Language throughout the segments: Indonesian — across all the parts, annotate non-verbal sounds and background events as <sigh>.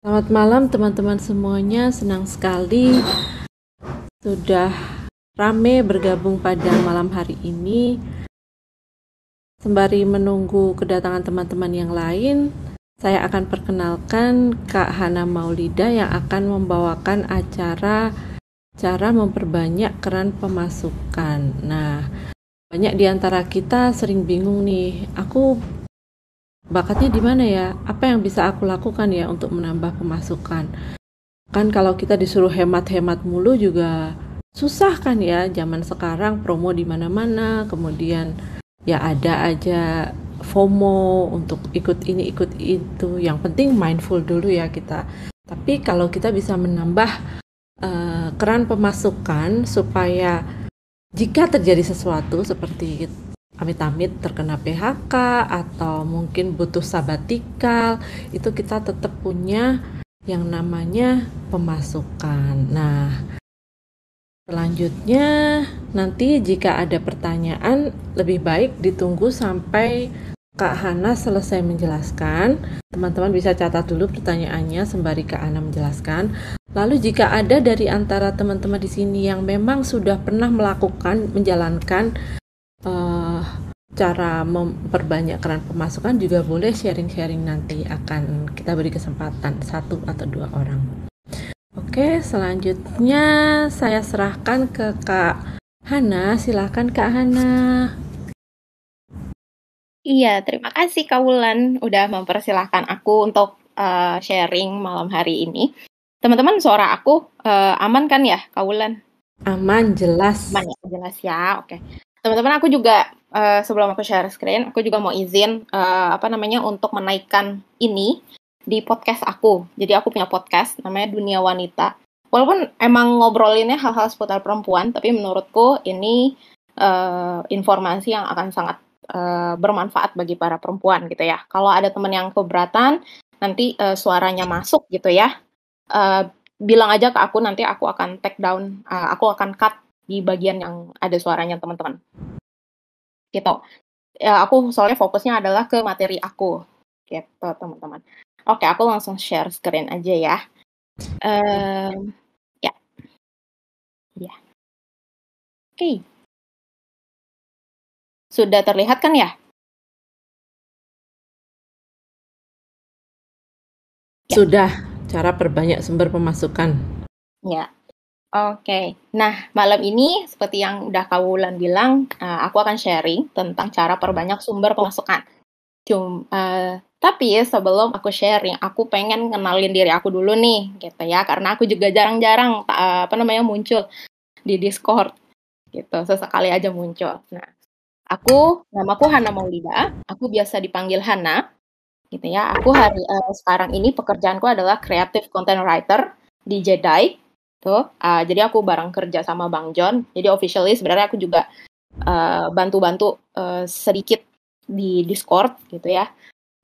Selamat malam teman-teman semuanya, senang sekali sudah rame bergabung pada malam hari ini. Sembari menunggu kedatangan teman-teman yang lain, saya akan perkenalkan Kak Hana Maulida yang akan membawakan acara cara memperbanyak keran pemasukan. Nah, banyak di antara kita sering bingung nih, aku bakatnya di mana ya? Apa yang bisa aku lakukan ya untuk menambah pemasukan? Kan kalau kita disuruh hemat-hemat mulu juga susah kan ya zaman sekarang promo di mana-mana, kemudian ya ada aja FOMO untuk ikut ini ikut itu. Yang penting mindful dulu ya kita. Tapi kalau kita bisa menambah uh, keran pemasukan supaya jika terjadi sesuatu seperti amit-amit terkena PHK atau mungkin butuh sabatikal, itu kita tetap punya yang namanya pemasukan. Nah, selanjutnya nanti jika ada pertanyaan lebih baik ditunggu sampai Kak Hana selesai menjelaskan. Teman-teman bisa catat dulu pertanyaannya sembari Kak Hana menjelaskan. Lalu jika ada dari antara teman-teman di sini yang memang sudah pernah melakukan menjalankan uh, cara memperbanyak keran pemasukan juga boleh sharing-sharing nanti akan kita beri kesempatan satu atau dua orang. Oke, selanjutnya saya serahkan ke Kak Hana. Silakan Kak Hana. Iya, terima kasih Kak Wulan udah mempersilahkan aku untuk uh, sharing malam hari ini. Teman-teman, suara aku uh, aman kan ya, Kak Wulan? Aman, jelas. Aman ya, jelas ya. Oke. Teman-teman, aku juga uh, sebelum aku share screen, aku juga mau izin uh, apa namanya untuk menaikkan ini di podcast aku. Jadi aku punya podcast namanya Dunia Wanita. Walaupun emang ngobrolinnya hal-hal seputar perempuan, tapi menurutku ini uh, informasi yang akan sangat uh, bermanfaat bagi para perempuan gitu ya. Kalau ada teman yang keberatan, nanti uh, suaranya masuk gitu ya uh, bilang aja ke aku nanti aku akan take down, uh, aku akan cut di bagian yang ada suaranya teman-teman. Gitu. Ya, aku soalnya fokusnya adalah ke materi aku, gitu teman-teman. Oke, aku langsung share screen aja ya. Um, ya, ya. Oke. Okay. Sudah terlihat kan ya? ya. Sudah cara perbanyak sumber pemasukan. Ya, oke. Okay. Nah, malam ini seperti yang udah Kawulan bilang, uh, aku akan sharing tentang cara perbanyak sumber pemasukan. Cum, uh, tapi sebelum aku sharing, aku pengen kenalin diri aku dulu nih, gitu ya, karena aku juga jarang-jarang uh, apa namanya muncul di Discord, gitu, sesekali aja muncul. Nah, aku namaku Hana Maulida, aku biasa dipanggil Hana gitu ya. Aku hari uh, sekarang ini pekerjaanku adalah creative content writer di Jedi. Tuh, uh, jadi aku bareng kerja sama Bang John. Jadi officially sebenarnya aku juga eh, bantu-bantu uh, uh, sedikit di Discord gitu ya.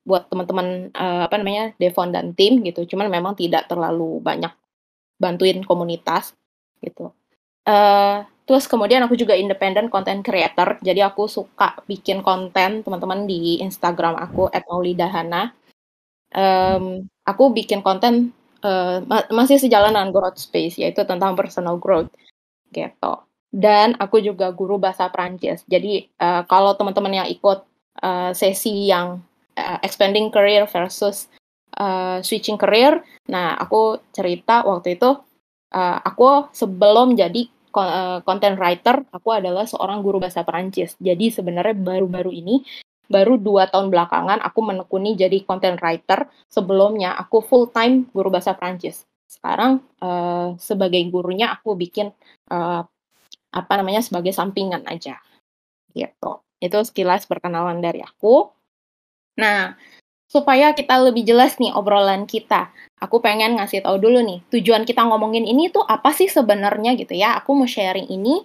Buat teman-teman uh, apa namanya Devon dan tim gitu. Cuman memang tidak terlalu banyak bantuin komunitas gitu. Uh, Terus kemudian aku juga independent content creator, jadi aku suka bikin konten teman-teman di Instagram aku @maulidahana. Um, aku bikin konten uh, ma masih sejalan dengan growth space, yaitu tentang personal growth, gitu. Dan aku juga guru bahasa Prancis. Jadi uh, kalau teman-teman yang ikut uh, sesi yang uh, expanding career versus uh, switching career, nah aku cerita waktu itu uh, aku sebelum jadi content writer, aku adalah seorang guru bahasa Perancis. Jadi sebenarnya baru-baru ini, baru dua tahun belakangan aku menekuni jadi content writer. Sebelumnya aku full time guru bahasa Perancis. Sekarang uh, sebagai gurunya aku bikin uh, apa namanya sebagai sampingan aja, gitu. Itu sekilas perkenalan dari aku. Nah, supaya kita lebih jelas nih obrolan kita. Aku pengen ngasih tahu dulu nih, tujuan kita ngomongin ini tuh apa sih sebenarnya gitu ya. Aku mau sharing ini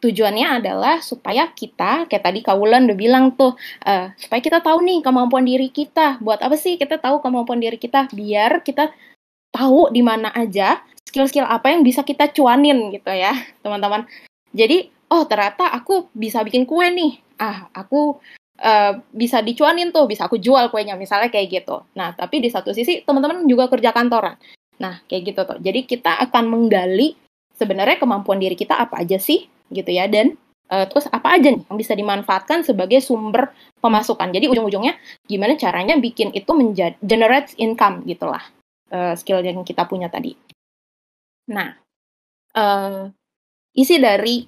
tujuannya adalah supaya kita, kayak tadi Kaulan udah bilang tuh, uh, supaya kita tahu nih kemampuan diri kita. Buat apa sih kita tahu kemampuan diri kita? Biar kita tahu di mana aja skill-skill apa yang bisa kita cuanin gitu ya, teman-teman. Jadi, oh ternyata aku bisa bikin kue nih. Ah, aku uh, bisa dicuanin tuh, bisa aku jual kuenya misalnya kayak gitu. Nah, tapi di satu sisi teman-teman juga kerja kantoran. Nah, kayak gitu tuh. Jadi kita akan menggali sebenarnya kemampuan diri kita apa aja sih gitu ya dan uh, terus apa aja nih yang bisa dimanfaatkan sebagai sumber pemasukan. Jadi ujung-ujungnya gimana caranya bikin itu menjadi generate income gitulah uh, skill yang kita punya tadi. Nah, uh, isi dari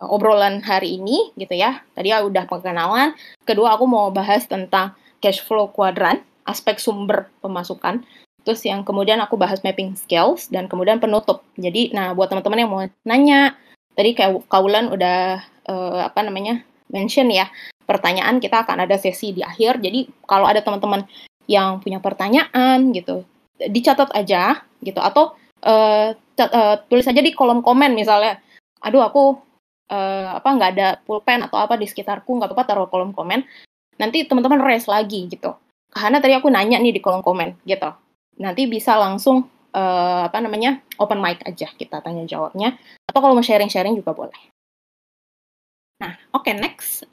obrolan hari ini gitu ya. Tadi ya udah perkenalan. Kedua aku mau bahas tentang cash flow kuadran, aspek sumber pemasukan. Terus yang kemudian aku bahas mapping skills dan kemudian penutup. Jadi nah buat teman-teman yang mau nanya, tadi kayak Kaulan udah uh, apa namanya? mention ya. Pertanyaan kita akan ada sesi di akhir. Jadi kalau ada teman-teman yang punya pertanyaan gitu, dicatat aja gitu atau uh, uh, tulis aja di kolom komen misalnya. Aduh aku uh, apa nggak ada pulpen atau apa di sekitarku nggak apa-apa taruh kolom komen nanti teman-teman raise lagi gitu karena tadi aku nanya nih di kolom komen gitu nanti bisa langsung uh, apa namanya open mic aja kita tanya jawabnya atau kalau mau sharing-sharing juga boleh nah oke okay, next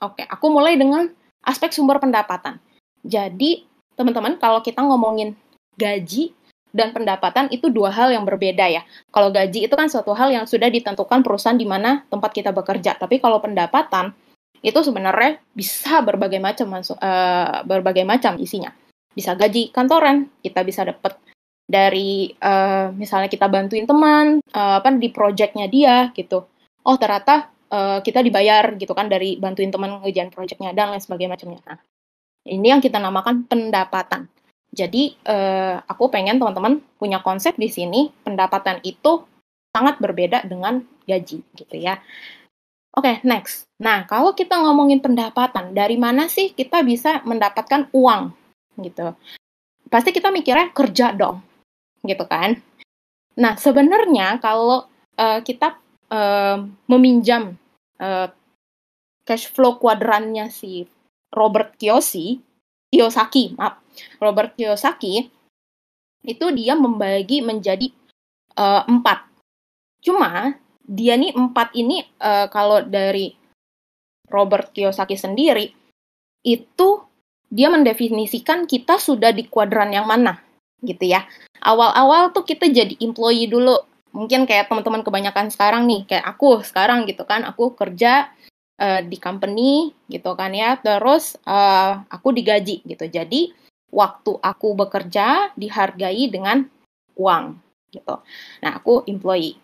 oke okay, aku mulai dengan aspek sumber pendapatan jadi teman-teman kalau kita ngomongin gaji dan pendapatan itu dua hal yang berbeda ya. Kalau gaji itu kan suatu hal yang sudah ditentukan perusahaan di mana tempat kita bekerja. Tapi kalau pendapatan itu sebenarnya bisa berbagai macam uh, berbagai macam isinya. Bisa gaji kantoran, kita bisa dapat dari uh, misalnya kita bantuin teman uh, apa di projectnya dia gitu. Oh ternyata uh, kita dibayar gitu kan dari bantuin teman ngejalan projectnya dan lain sebagainya macamnya. Nah, ini yang kita namakan pendapatan. Jadi uh, aku pengen teman-teman punya konsep di sini pendapatan itu sangat berbeda dengan gaji gitu ya. Oke, okay, next. Nah, kalau kita ngomongin pendapatan, dari mana sih kita bisa mendapatkan uang gitu? Pasti kita mikirnya kerja dong, gitu kan? Nah, sebenarnya kalau uh, kita uh, meminjam uh, cash flow kuadrannya si Robert Kiyosaki, Kiyosaki, maaf, Robert Kiyosaki itu dia membagi menjadi uh, empat. Cuma dia nih empat ini uh, kalau dari Robert Kiyosaki sendiri itu dia mendefinisikan kita sudah di kuadran yang mana gitu ya. Awal-awal tuh kita jadi employee dulu. Mungkin kayak teman-teman kebanyakan sekarang nih, kayak aku sekarang gitu kan, aku kerja uh, di company gitu kan ya. Terus uh, aku digaji gitu. Jadi waktu aku bekerja dihargai dengan uang gitu. Nah, aku employee.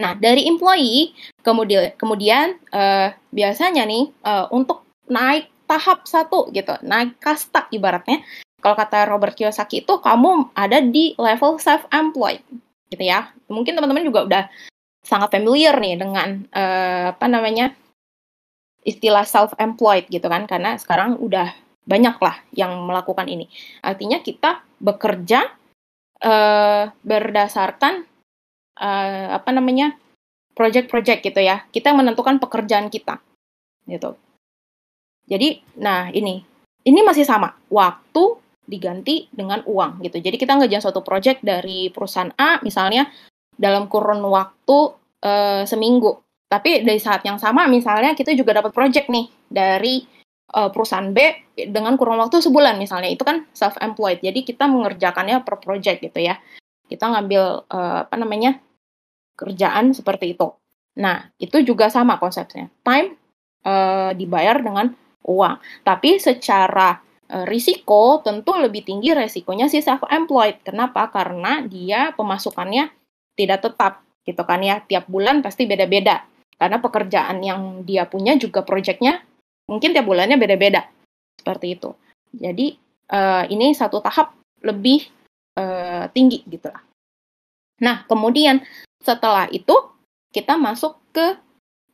Nah, dari employee kemudian kemudian uh, biasanya nih uh, untuk naik tahap satu gitu, naik kasta ibaratnya. Kalau kata Robert Kiyosaki itu kamu ada di level self-employed gitu ya. Mungkin teman-teman juga udah sangat familiar nih dengan uh, apa namanya istilah self-employed gitu kan karena sekarang udah banyak lah yang melakukan ini. Artinya kita bekerja uh, berdasarkan uh, apa namanya project-project gitu ya. Kita menentukan pekerjaan kita, gitu. Jadi, nah ini, ini masih sama. Waktu diganti dengan uang gitu. Jadi kita ngejalan suatu project dari perusahaan A misalnya dalam kurun waktu uh, seminggu. Tapi dari saat yang sama misalnya kita juga dapat project nih dari uh, perusahaan B dengan kurun waktu sebulan misalnya. Itu kan self employed jadi kita mengerjakannya per project gitu ya. Kita ngambil uh, apa namanya kerjaan seperti itu. Nah itu juga sama konsepnya. Time uh, dibayar dengan uang. Tapi secara risiko tentu lebih tinggi resikonya si self employed kenapa karena dia pemasukannya tidak tetap gitu kan ya tiap bulan pasti beda-beda karena pekerjaan yang dia punya juga proyeknya mungkin tiap bulannya beda-beda seperti itu. Jadi uh, ini satu tahap lebih uh, tinggi gitu lah. Nah kemudian setelah itu kita masuk ke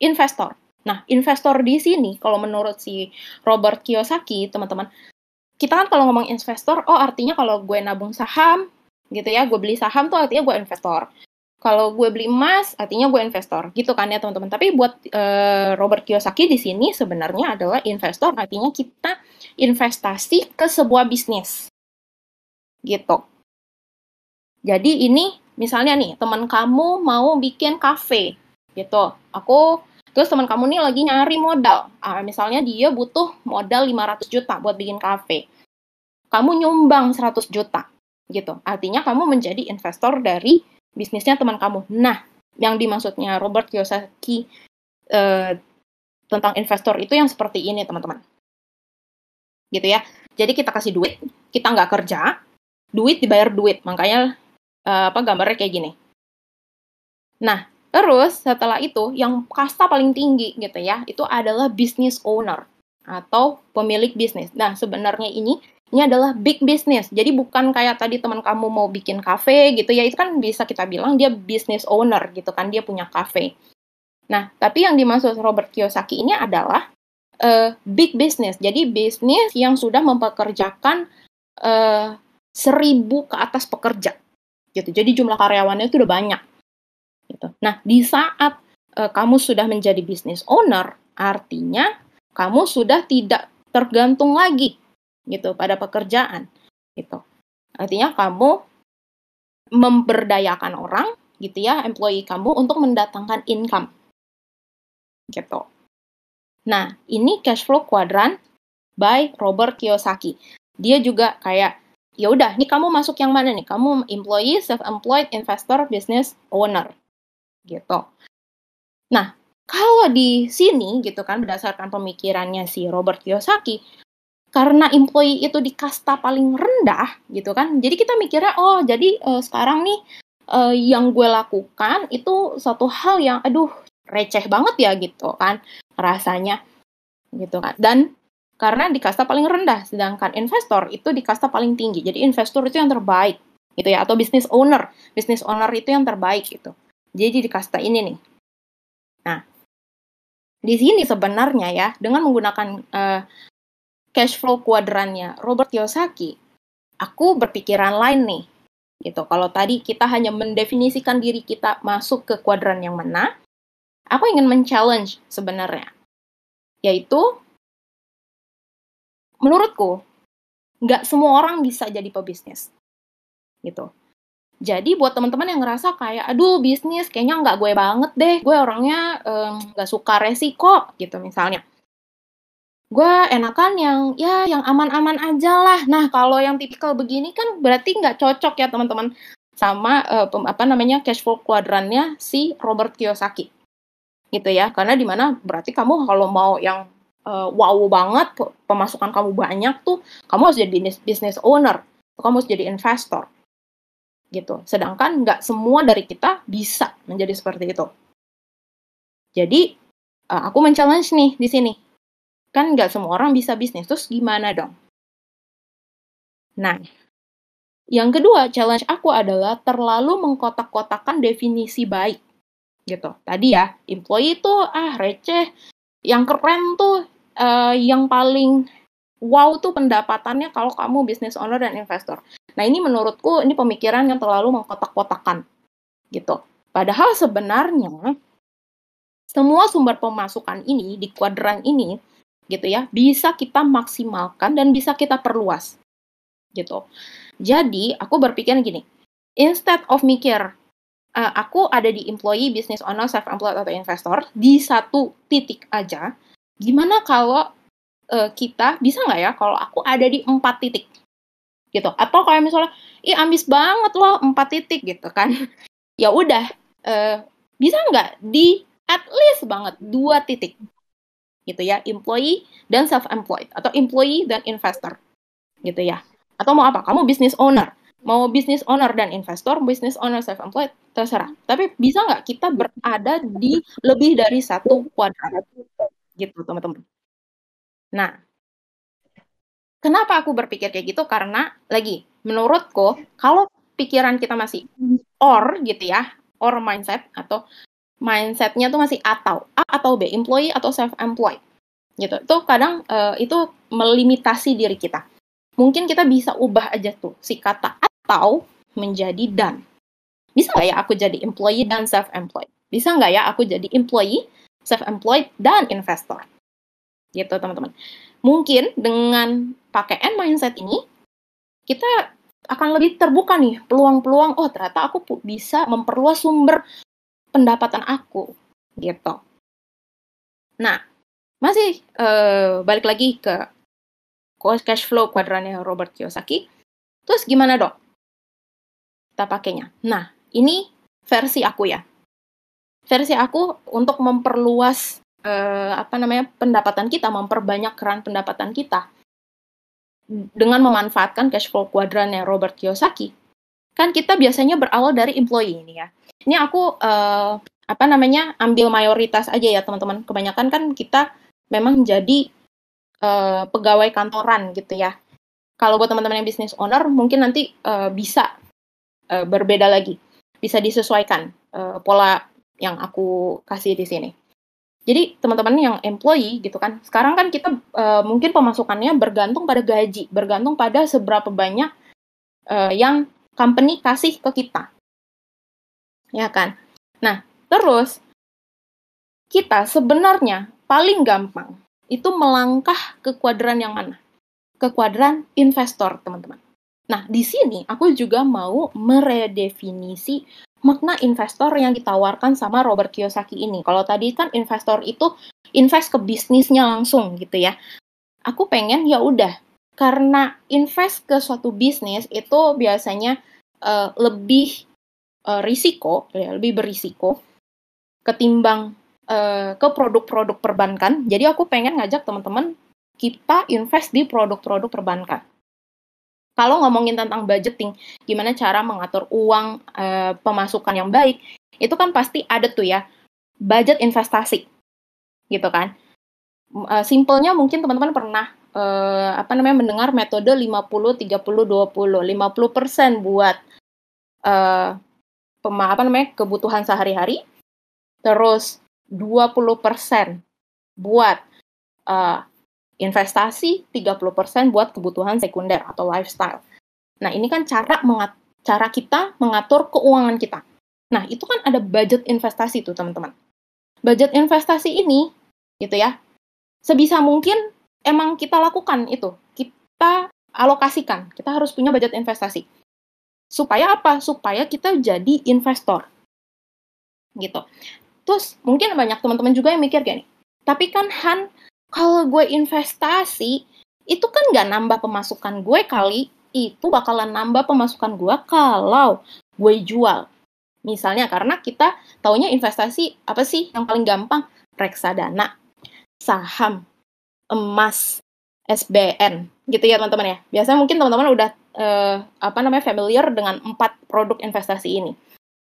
investor. Nah investor di sini kalau menurut si Robert Kiyosaki teman-teman kita kan kalau ngomong investor, oh artinya kalau gue nabung saham, gitu ya, gue beli saham tuh artinya gue investor. Kalau gue beli emas artinya gue investor gitu kan ya teman-teman. Tapi buat uh, Robert Kiyosaki di sini sebenarnya adalah investor artinya kita investasi ke sebuah bisnis. Gitu. Jadi ini misalnya nih teman kamu mau bikin kafe gitu. Aku Terus teman kamu nih lagi nyari modal. Ah, misalnya dia butuh modal 500 juta buat bikin kafe. Kamu nyumbang 100 juta gitu. Artinya kamu menjadi investor dari bisnisnya teman kamu. Nah, yang dimaksudnya Robert Kiyosaki eh, tentang investor itu yang seperti ini, teman-teman. Gitu ya. Jadi kita kasih duit, kita nggak kerja, duit dibayar duit. Makanya eh, apa gambarnya kayak gini. Nah, terus setelah itu yang kasta paling tinggi gitu ya, itu adalah business owner atau pemilik bisnis. Nah, sebenarnya ini ini adalah big business. Jadi bukan kayak tadi teman kamu mau bikin cafe gitu ya, itu kan bisa kita bilang dia business owner gitu kan, dia punya cafe. Nah, tapi yang dimaksud Robert Kiyosaki ini adalah uh, big business. Jadi bisnis yang sudah mempekerjakan uh, seribu ke atas pekerja. Gitu. Jadi jumlah karyawannya itu udah banyak. Gitu. Nah, di saat uh, kamu sudah menjadi business owner, artinya kamu sudah tidak tergantung lagi gitu pada pekerjaan gitu. Artinya kamu memberdayakan orang gitu ya, employee kamu untuk mendatangkan income. Gitu. Nah, ini cash flow quadrant by Robert Kiyosaki. Dia juga kayak ya udah, nih kamu masuk yang mana nih? Kamu employee, self-employed, investor, business owner. Gitu. Nah, kalau di sini gitu kan berdasarkan pemikirannya si Robert Kiyosaki, karena employee itu di kasta paling rendah gitu kan jadi kita mikirnya oh jadi uh, sekarang nih uh, yang gue lakukan itu satu hal yang aduh receh banget ya gitu kan rasanya gitu kan dan karena di kasta paling rendah sedangkan investor itu di kasta paling tinggi jadi investor itu yang terbaik gitu ya atau business owner business owner itu yang terbaik gitu jadi di kasta ini nih nah di sini sebenarnya ya dengan menggunakan uh, cash flow kuadrannya Robert Kiyosaki, aku berpikiran lain nih. Gitu. Kalau tadi kita hanya mendefinisikan diri kita masuk ke kuadran yang mana, aku ingin men-challenge sebenarnya. Yaitu, menurutku, nggak semua orang bisa jadi pebisnis. Gitu. Jadi buat teman-teman yang ngerasa kayak, aduh bisnis kayaknya nggak gue banget deh, gue orangnya nggak um, suka resiko gitu misalnya. Gue enakan yang ya yang aman-aman aja lah. Nah kalau yang tipikal begini kan berarti nggak cocok ya teman-teman. Sama uh, apa namanya cash flow kuadrannya si Robert Kiyosaki. Gitu ya karena di mana berarti kamu kalau mau yang uh, wow banget pemasukan kamu banyak tuh kamu harus jadi business, business owner. Kamu harus jadi investor gitu sedangkan nggak semua dari kita bisa menjadi seperti itu jadi uh, aku men-challenge nih di sini Kan nggak semua orang bisa bisnis, terus gimana dong? Nah, yang kedua, challenge aku adalah terlalu mengkotak-kotakan definisi baik. Gitu. Tadi ya, employee itu ah receh. Yang keren tuh uh, yang paling wow tuh pendapatannya kalau kamu business owner dan investor. Nah, ini menurutku ini pemikiran yang terlalu mengkotak-kotakan. Gitu. Padahal sebenarnya semua sumber pemasukan ini di kuadran ini gitu ya, bisa kita maksimalkan dan bisa kita perluas. Gitu. Jadi, aku berpikir gini, instead of mikir uh, aku ada di employee, business owner, self-employed atau investor di satu titik aja, gimana kalau uh, kita bisa nggak ya kalau aku ada di empat titik gitu atau kayak misalnya ih ambis banget loh empat titik gitu kan <laughs> ya udah uh, bisa nggak di at least banget dua titik gitu ya, employee dan self-employed atau employee dan investor gitu ya. Atau mau apa? Kamu business owner, mau business owner dan investor, business owner self-employed terserah. Tapi bisa nggak kita berada di lebih dari satu kuadran gitu teman-teman. Nah, kenapa aku berpikir kayak gitu? Karena lagi menurutku kalau pikiran kita masih or gitu ya, or mindset atau mindsetnya tuh masih atau A atau B, employee atau self-employed. Gitu. Itu kadang uh, itu melimitasi diri kita. Mungkin kita bisa ubah aja tuh si kata atau menjadi dan. Bisa nggak ya aku jadi employee dan self-employed? Bisa nggak ya aku jadi employee, self-employed, dan investor? Gitu teman-teman. Mungkin dengan pakai N mindset ini, kita akan lebih terbuka nih peluang-peluang, oh ternyata aku bisa memperluas sumber pendapatan aku gitu. Nah, masih uh, balik lagi ke cash flow kuadrannya Robert Kiyosaki. Terus gimana dok? Kita pakainya. Nah, ini versi aku ya. Versi aku untuk memperluas uh, apa namanya pendapatan kita, memperbanyak keran pendapatan kita dengan memanfaatkan cash flow kuadrannya Robert Kiyosaki. Kan kita biasanya berawal dari employee ini ya. Ini aku uh, apa namanya ambil mayoritas aja ya teman-teman. Kebanyakan kan kita memang jadi uh, pegawai kantoran gitu ya. Kalau buat teman-teman yang business owner mungkin nanti uh, bisa uh, berbeda lagi, bisa disesuaikan uh, pola yang aku kasih di sini. Jadi teman-teman yang employee gitu kan, sekarang kan kita uh, mungkin pemasukannya bergantung pada gaji, bergantung pada seberapa banyak uh, yang company kasih ke kita, ya kan. Nah terus kita sebenarnya paling gampang itu melangkah ke kuadran yang mana? Ke kuadran investor, teman-teman. Nah, di sini aku juga mau meredefinisi makna investor yang ditawarkan sama Robert Kiyosaki ini. Kalau tadi kan investor itu invest ke bisnisnya langsung gitu ya. Aku pengen ya udah karena invest ke suatu bisnis itu biasanya uh, lebih uh, risiko, ya, lebih berisiko ketimbang uh, ke produk-produk perbankan. Jadi aku pengen ngajak teman-teman kita invest di produk-produk perbankan. Kalau ngomongin tentang budgeting, gimana cara mengatur uang uh, pemasukan yang baik, itu kan pasti ada tuh ya budget investasi, gitu kan. Uh, simpelnya mungkin teman-teman pernah uh, apa namanya mendengar metode 50 30 20. 50% buat uh, pema, apa namanya kebutuhan sehari-hari, terus 20% buat uh, investasi, 30% buat kebutuhan sekunder atau lifestyle. Nah, ini kan cara cara kita mengatur keuangan kita. Nah, itu kan ada budget investasi tuh, teman-teman. Budget investasi ini, gitu ya, sebisa mungkin emang kita lakukan itu. Kita alokasikan, kita harus punya budget investasi. Supaya apa? Supaya kita jadi investor. Gitu. Terus mungkin banyak teman-teman juga yang mikir gini, tapi kan Han, kalau gue investasi, itu kan nggak nambah pemasukan gue kali, itu bakalan nambah pemasukan gue kalau gue jual. Misalnya karena kita taunya investasi apa sih yang paling gampang? Reksadana, saham, emas, SBN, gitu ya teman-teman ya. Biasanya mungkin teman-teman udah uh, apa namanya familiar dengan empat produk investasi ini.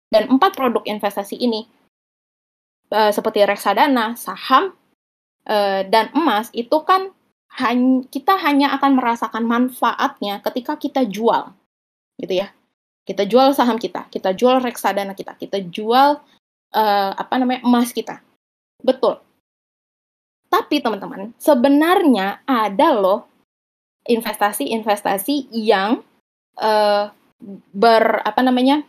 Dan empat produk investasi ini uh, seperti reksadana, saham, uh, dan emas itu kan hany kita hanya akan merasakan manfaatnya ketika kita jual, gitu ya. Kita jual saham kita, kita jual reksadana kita, kita jual uh, apa namanya emas kita. Betul. Tapi teman-teman, sebenarnya ada loh investasi-investasi yang uh, ber apa namanya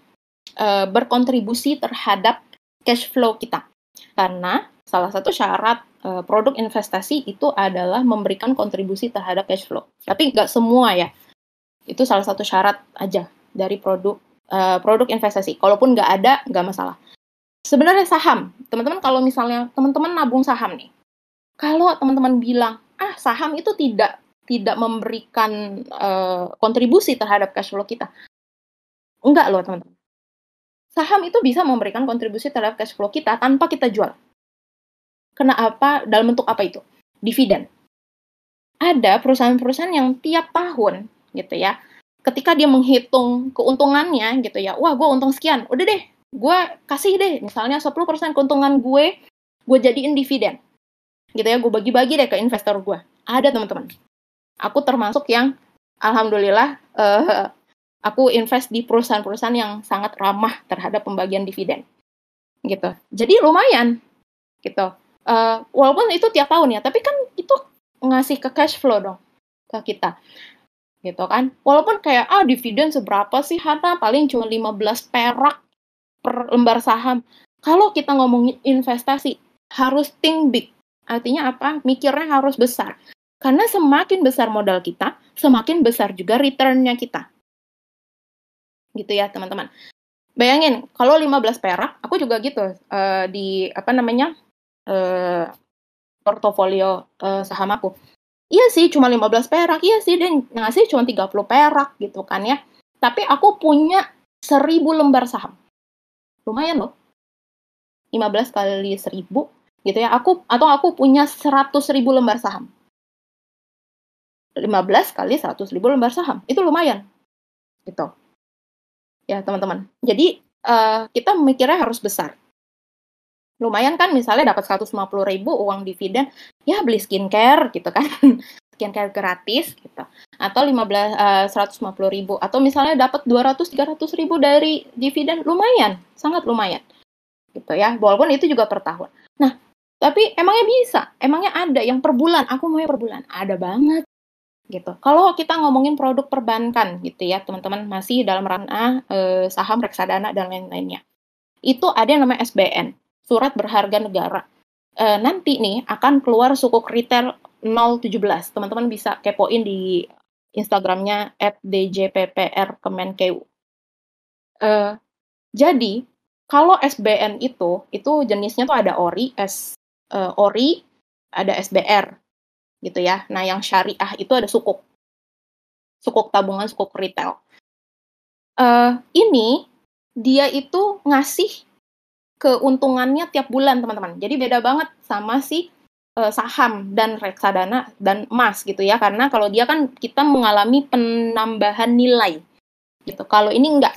uh, berkontribusi terhadap cash flow kita. Karena salah satu syarat uh, produk investasi itu adalah memberikan kontribusi terhadap cash flow. Tapi nggak semua ya. Itu salah satu syarat aja dari produk uh, produk investasi. Kalaupun nggak ada, nggak masalah. Sebenarnya saham, teman-teman kalau misalnya teman-teman nabung saham nih, kalau teman-teman bilang ah saham itu tidak tidak memberikan uh, kontribusi terhadap cash flow kita, enggak loh teman-teman saham itu bisa memberikan kontribusi terhadap cash flow kita tanpa kita jual. Kenapa? Dalam bentuk apa itu? Dividen. Ada perusahaan-perusahaan yang tiap tahun gitu ya, ketika dia menghitung keuntungannya gitu ya, wah gue untung sekian, udah deh, gue kasih deh, misalnya 10% keuntungan gue, gue jadiin dividen. Gitu ya, gue bagi-bagi deh ke investor gue. Ada teman-teman. Aku termasuk yang alhamdulillah uh, aku invest di perusahaan-perusahaan yang sangat ramah terhadap pembagian dividen gitu jadi lumayan gitu uh, walaupun itu tiap tahun ya tapi kan itu ngasih ke cash flow dong ke kita. Gitu kan. Walaupun kayak ah dividen seberapa sih Hana? Paling cuma 15 perak per lembar saham. Kalau kita ngomongin investasi harus think big. Artinya apa? Mikirnya harus besar. Karena semakin besar modal kita semakin besar juga returnnya kita. Gitu ya teman-teman. Bayangin kalau 15 perak, aku juga gitu uh, di apa namanya uh, portofolio uh, saham aku. Iya sih, cuma 15 perak. Iya sih, dia ngasih cuma 30 perak gitu kan ya. Tapi aku punya 1000 lembar saham. Lumayan loh. 15 kali 1000 gitu ya. Aku atau aku punya 100 ribu lembar saham. 15 kali 100 ribu lembar saham. Itu lumayan. Gitu. Ya, teman-teman. Jadi, uh, kita mikirnya harus besar lumayan kan misalnya dapat 150 ribu uang dividen ya beli skincare gitu kan. <laughs> Skincare gratis gitu. Atau 15 uh, 150 ribu. Atau misalnya dapat 200 300 ribu dari dividen lumayan sangat lumayan gitu ya. Walaupun itu juga per tahun. Nah tapi emangnya bisa? Emangnya ada yang per bulan? Aku mau per bulan. Ada banget gitu. Kalau kita ngomongin produk perbankan gitu ya teman-teman masih dalam ranah eh, saham reksadana dan lain-lainnya. Itu ada yang namanya SBN surat berharga negara. E, nanti nih akan keluar sukuk retail 017. Teman-teman bisa kepoin di Instagramnya at DJPPR Kemenkeu. E, jadi, kalau SBN itu, itu jenisnya tuh ada ORI, S, e, ORI, ada SBR, gitu ya. Nah, yang syariah itu ada sukuk. Sukuk tabungan, sukuk retail. Uh, ini dia itu ngasih keuntungannya tiap bulan teman-teman. Jadi beda banget sama si uh, saham dan reksadana dan emas gitu ya. Karena kalau dia kan kita mengalami penambahan nilai gitu. Kalau ini enggak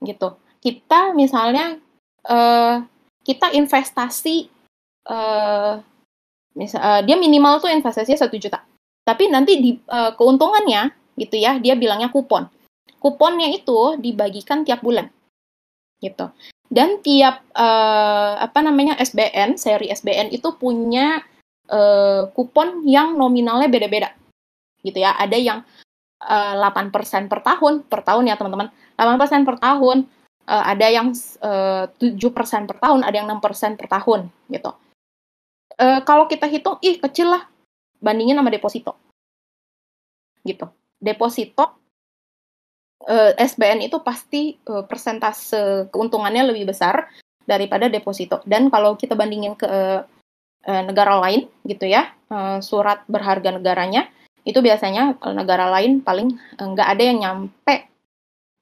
gitu. Kita misalnya uh, kita investasi uh, misal uh, dia minimal tuh investasinya satu juta. Tapi nanti di uh, keuntungannya gitu ya, dia bilangnya kupon. Kuponnya itu dibagikan tiap bulan gitu dan tiap uh, apa namanya SBN seri SBN itu punya uh, kupon yang nominalnya beda-beda. Gitu ya. Ada yang uh, eh, 8% per tahun per tahun ya teman-teman. 8% per tahun uh, ada yang uh, 7% per tahun ada yang 6% per tahun gitu. Uh, kalau kita hitung ih kecil lah bandingin sama deposito. Gitu. Deposito eh, SBN itu pasti uh, persentase keuntungannya lebih besar daripada deposito. Dan kalau kita bandingin ke uh, negara lain gitu ya, uh, surat berharga negaranya itu biasanya negara lain paling nggak uh, ada yang nyampe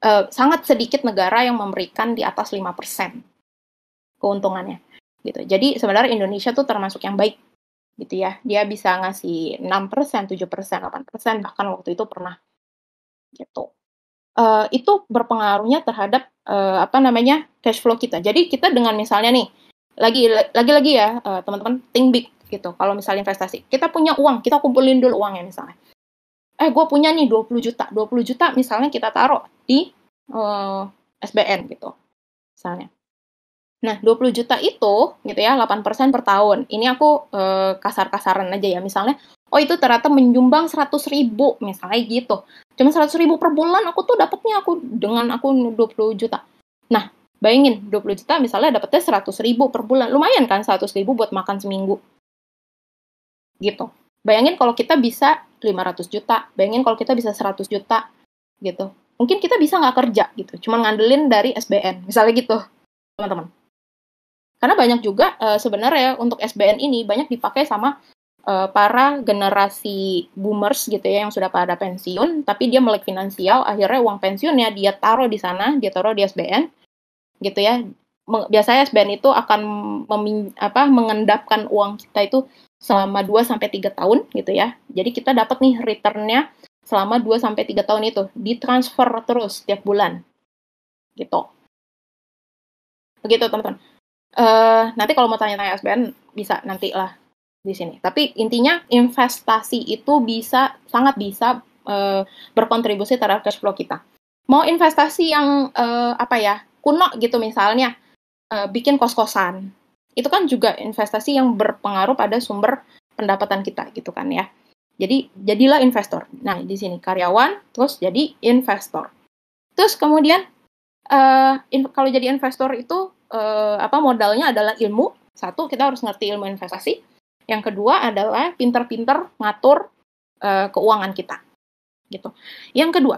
uh, sangat sedikit negara yang memberikan di atas 5% keuntungannya gitu. Jadi sebenarnya Indonesia tuh termasuk yang baik gitu ya. Dia bisa ngasih 6%, 7%, 8%, bahkan waktu itu pernah gitu uh, itu berpengaruhnya terhadap uh, apa namanya cash flow kita. Jadi kita dengan misalnya nih lagi lagi lagi ya uh, teman-teman think big gitu. Kalau misalnya investasi, kita punya uang, kita kumpulin dulu uangnya misalnya. Eh, gue punya nih 20 juta. 20 juta misalnya kita taruh di uh, SBN gitu. Misalnya. Nah, 20 juta itu gitu ya, 8% per tahun. Ini aku uh, kasar-kasaran aja ya. Misalnya, oh itu ternyata menyumbang 100 ribu misalnya gitu. Cuma 100 ribu per bulan aku tuh dapatnya aku dengan aku 20 juta. Nah bayangin 20 juta misalnya dapetnya 100 ribu per bulan. Lumayan kan 100 ribu buat makan seminggu. Gitu. Bayangin kalau kita bisa 500 juta. Bayangin kalau kita bisa 100 juta gitu. Mungkin kita bisa nggak kerja gitu. Cuma ngandelin dari SBN misalnya gitu teman-teman. Karena banyak juga uh, sebenarnya untuk SBN ini banyak dipakai sama uh, para generasi boomers gitu ya yang sudah pada pensiun tapi dia melek finansial akhirnya uang pensiunnya dia taruh di sana dia taruh di SBN gitu ya biasanya SBN itu akan memin, apa mengendapkan uang kita itu selama 2 sampai 3 tahun gitu ya. Jadi kita dapat nih returnnya selama 2 sampai 3 tahun itu ditransfer terus tiap bulan. Gitu. Begitu teman-teman. Uh, nanti kalau mau tanya-tanya SBN bisa nanti lah di sini. Tapi intinya investasi itu bisa sangat bisa uh, berkontribusi terhadap cash flow kita. Mau investasi yang uh, apa ya kuno gitu misalnya uh, bikin kos-kosan, itu kan juga investasi yang berpengaruh pada sumber pendapatan kita gitu kan ya. Jadi jadilah investor. Nah di sini karyawan terus jadi investor. Terus kemudian uh, in, kalau jadi investor itu uh, apa modalnya adalah ilmu. Satu kita harus ngerti ilmu investasi yang kedua adalah pinter-pinter ngatur uh, keuangan kita. Gitu. Yang kedua,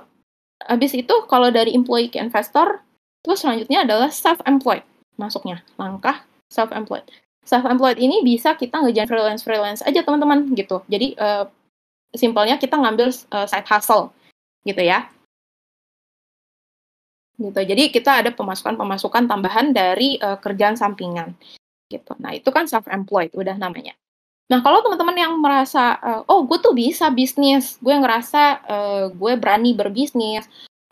habis itu kalau dari employee ke investor, terus selanjutnya adalah self-employed masuknya, langkah self-employed. self-employed ini bisa kita ngejalan freelance-freelance aja teman-teman gitu. Jadi uh, simpelnya kita ngambil uh, side hustle gitu ya. Gitu. Jadi kita ada pemasukan-pemasukan tambahan dari uh, kerjaan sampingan gitu. Nah, itu kan self-employed udah namanya. Nah, kalau teman-teman yang merasa uh, oh, gue tuh bisa bisnis, gue ngerasa uh, gue berani berbisnis,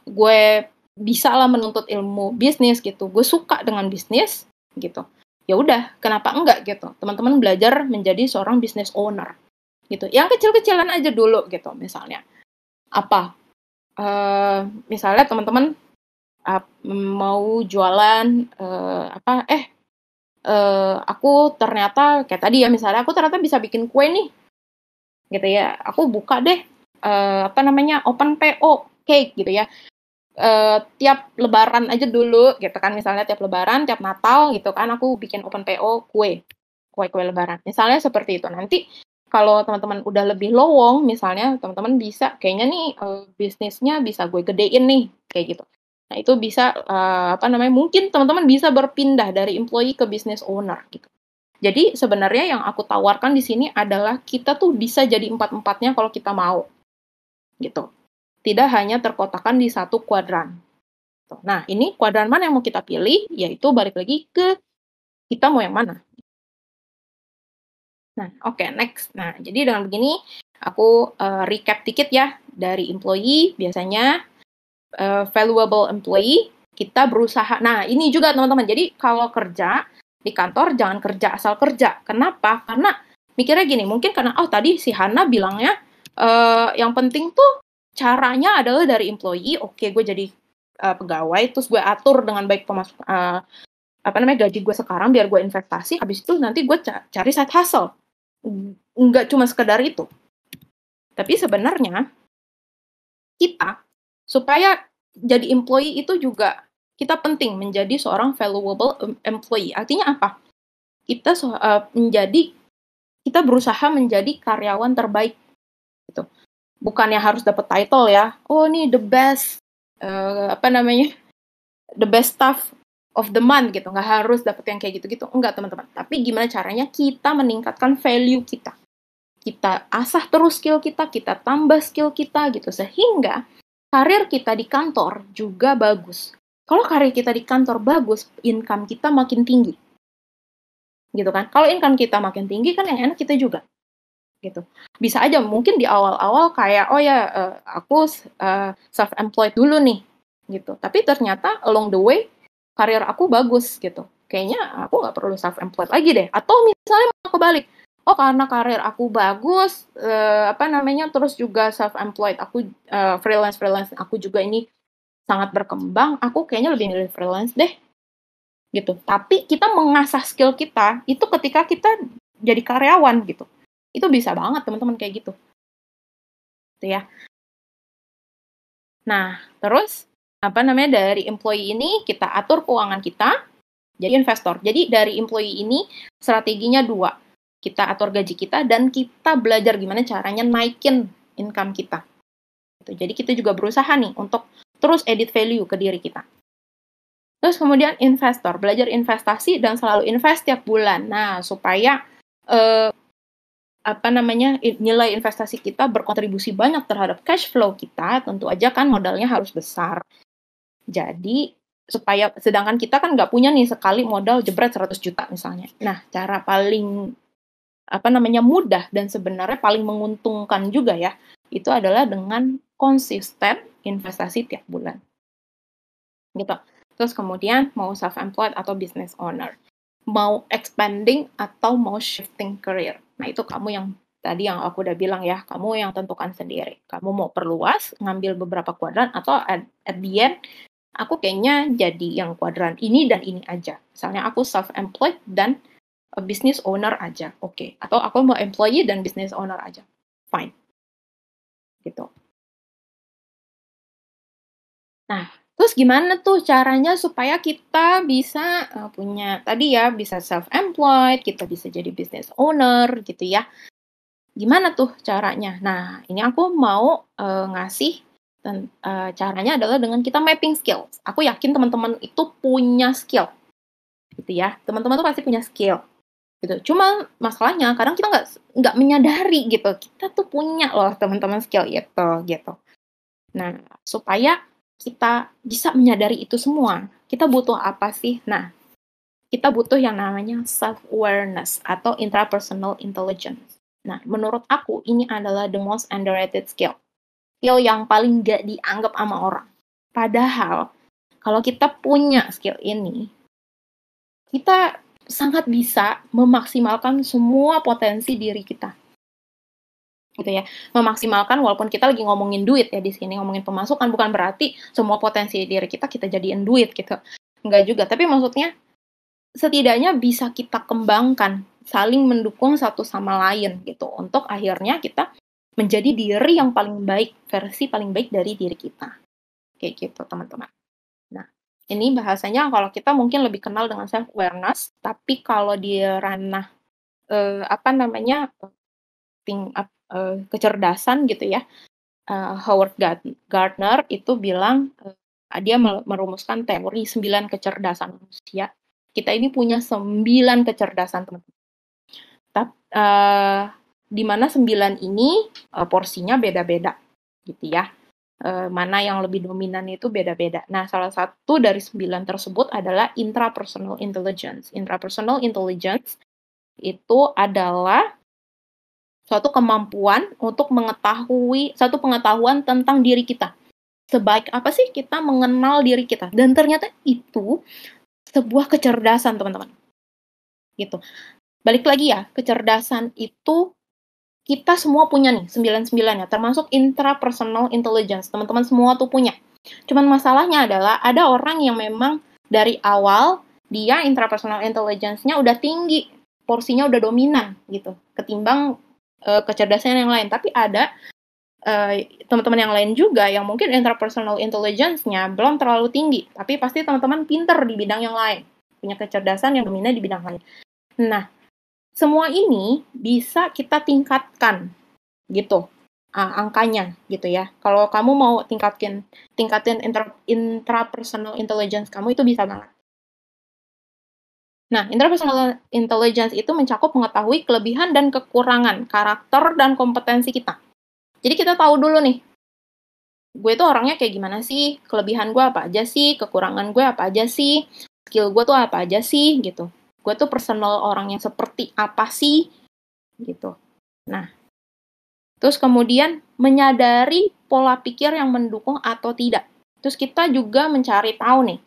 gue bisa lah menuntut ilmu bisnis gitu. Gue suka dengan bisnis gitu ya udah kenapa enggak gitu teman-teman belajar menjadi seorang business owner gitu yang kecil-kecilan aja dulu gitu misalnya apa uh, misalnya teman-teman uh, mau jualan uh, apa eh uh, aku ternyata kayak tadi ya misalnya aku ternyata bisa bikin kue nih gitu ya aku buka deh uh, apa namanya open PO cake gitu ya. Uh, tiap lebaran aja dulu gitu kan misalnya tiap lebaran tiap natal gitu kan aku bikin open PO kue kue kue lebaran. Misalnya seperti itu. Nanti kalau teman-teman udah lebih lowong misalnya teman-teman bisa kayaknya nih uh, bisnisnya bisa gue gedein nih kayak gitu nah itu bisa uh, apa namanya mungkin teman-teman bisa berpindah dari employee ke business owner gitu jadi sebenarnya yang aku tawarkan di sini adalah kita tuh bisa jadi empat-empatnya kalau kita mau gitu tidak hanya terkotakan di satu kuadran. Nah, ini kuadran mana yang mau kita pilih, yaitu balik lagi ke kita mau yang mana. Nah, oke, okay, next. Nah, jadi dengan begini, aku uh, recap dikit ya, dari employee, biasanya uh, valuable employee, kita berusaha, nah ini juga teman-teman, jadi kalau kerja di kantor, jangan kerja asal kerja. Kenapa? Karena mikirnya gini, mungkin karena, oh tadi si Hana bilangnya, uh, yang penting tuh caranya adalah dari employee oke okay, gue jadi uh, pegawai terus gue atur dengan baik pemasuk uh, apa namanya gaji gue sekarang biar gue investasi habis itu nanti gue ca cari side hustle nggak cuma sekedar itu tapi sebenarnya kita supaya jadi employee itu juga kita penting menjadi seorang valuable employee. Artinya apa? Kita uh, menjadi kita berusaha menjadi karyawan terbaik gitu. Bukannya harus dapat title ya. Oh ini the best uh, apa namanya? The best staff of the month gitu. Nggak harus dapat yang kayak gitu-gitu. Enggak teman-teman. Tapi gimana caranya kita meningkatkan value kita? Kita asah terus skill kita kita tambah skill kita gitu. Sehingga karir kita di kantor juga bagus kalau karir kita di kantor bagus income kita makin tinggi gitu kan kalau income kita makin tinggi kan yang enak kita juga gitu. Bisa aja mungkin di awal-awal kayak oh ya uh, aku uh, self employed dulu nih gitu. Tapi ternyata along the way karir aku bagus gitu. Kayaknya aku nggak perlu self employed lagi deh. Atau misalnya mau kebalik. Oh karena karir aku bagus uh, apa namanya terus juga self employed aku uh, freelance freelance aku juga ini sangat berkembang. Aku kayaknya lebih milih freelance deh gitu. Tapi kita mengasah skill kita itu ketika kita jadi karyawan gitu itu bisa banget teman-teman kayak gitu. Gitu ya. Nah, terus apa namanya dari employee ini kita atur keuangan kita jadi investor. Jadi dari employee ini strateginya dua. Kita atur gaji kita dan kita belajar gimana caranya naikin income kita. Gitu. Jadi kita juga berusaha nih untuk terus edit value ke diri kita. Terus kemudian investor, belajar investasi dan selalu invest tiap bulan. Nah, supaya uh, apa namanya nilai investasi kita berkontribusi banyak terhadap cash flow kita, tentu aja kan modalnya harus besar. Jadi supaya sedangkan kita kan nggak punya nih sekali modal jebret 100 juta misalnya. Nah, cara paling apa namanya mudah dan sebenarnya paling menguntungkan juga ya, itu adalah dengan konsisten investasi tiap bulan. Gitu. Terus kemudian mau self employed atau business owner mau expanding atau mau shifting career. Nah, itu kamu yang tadi yang aku udah bilang ya, kamu yang tentukan sendiri. Kamu mau perluas, ngambil beberapa kuadran, atau at, at the end, aku kayaknya jadi yang kuadran ini dan ini aja. Misalnya aku self-employed dan a business owner aja, oke. Okay. Atau aku mau employee dan business owner aja, fine. Gitu. Nah, Terus gimana tuh caranya supaya kita bisa uh, punya tadi ya bisa self employed, kita bisa jadi business owner gitu ya. Gimana tuh caranya? Nah, ini aku mau uh, ngasih dan uh, caranya adalah dengan kita mapping skills. Aku yakin teman-teman itu punya skill. Gitu ya. Teman-teman tuh pasti punya skill. Gitu. Cuma masalahnya kadang kita nggak nggak menyadari gitu. Kita tuh punya loh teman-teman skill itu gitu. Nah, supaya kita bisa menyadari itu semua, kita butuh apa sih? Nah, kita butuh yang namanya self awareness atau intrapersonal intelligence. Nah, menurut aku ini adalah the most underrated skill. Skill yang paling gak dianggap sama orang. Padahal kalau kita punya skill ini, kita sangat bisa memaksimalkan semua potensi diri kita. Gitu ya. Memaksimalkan walaupun kita lagi ngomongin duit ya di sini, ngomongin pemasukan bukan berarti semua potensi diri kita kita jadiin duit gitu. Enggak juga, tapi maksudnya setidaknya bisa kita kembangkan, saling mendukung satu sama lain gitu untuk akhirnya kita menjadi diri yang paling baik, versi paling baik dari diri kita. Kayak gitu, teman-teman. Ini bahasanya kalau kita mungkin lebih kenal dengan self awareness, tapi kalau di ranah uh, apa namanya ting, uh, kecerdasan gitu ya, uh, Howard Gardner itu bilang uh, dia merumuskan teori sembilan kecerdasan manusia. Kita ini punya sembilan kecerdasan teman-teman. Tapi uh, di mana sembilan ini uh, porsinya beda-beda gitu ya uh, mana yang lebih dominan itu beda-beda. Nah, salah satu dari sembilan tersebut adalah intrapersonal intelligence. Intrapersonal intelligence itu adalah suatu kemampuan untuk mengetahui satu pengetahuan tentang diri kita. Sebaik apa sih kita mengenal diri kita? Dan ternyata itu sebuah kecerdasan, teman-teman. Gitu. Balik lagi ya, kecerdasan itu kita semua punya nih, sembilan-sembilan ya, termasuk intrapersonal intelligence. Teman-teman semua tuh punya. Cuman masalahnya adalah ada orang yang memang dari awal dia intrapersonal intelligence-nya udah tinggi, porsinya udah dominan gitu, ketimbang uh, kecerdasan yang lain. Tapi ada eh, teman-teman yang lain juga yang mungkin intrapersonal intelligence-nya belum terlalu tinggi, tapi pasti teman-teman pinter di bidang yang lain, punya kecerdasan yang dominan di bidang lain. Nah, semua ini bisa kita tingkatkan gitu uh, angkanya gitu ya. Kalau kamu mau tingkatin tingkatin intra, intrapersonal intelligence kamu itu bisa banget. Nah, intrapersonal intelligence itu mencakup mengetahui kelebihan dan kekurangan karakter dan kompetensi kita. Jadi kita tahu dulu nih, gue tuh orangnya kayak gimana sih, kelebihan gue apa aja sih, kekurangan gue apa aja sih, skill gue tuh apa aja sih, gitu gue tuh personal orang yang seperti apa sih? Gitu. Nah. Terus kemudian menyadari pola pikir yang mendukung atau tidak. Terus kita juga mencari tahu nih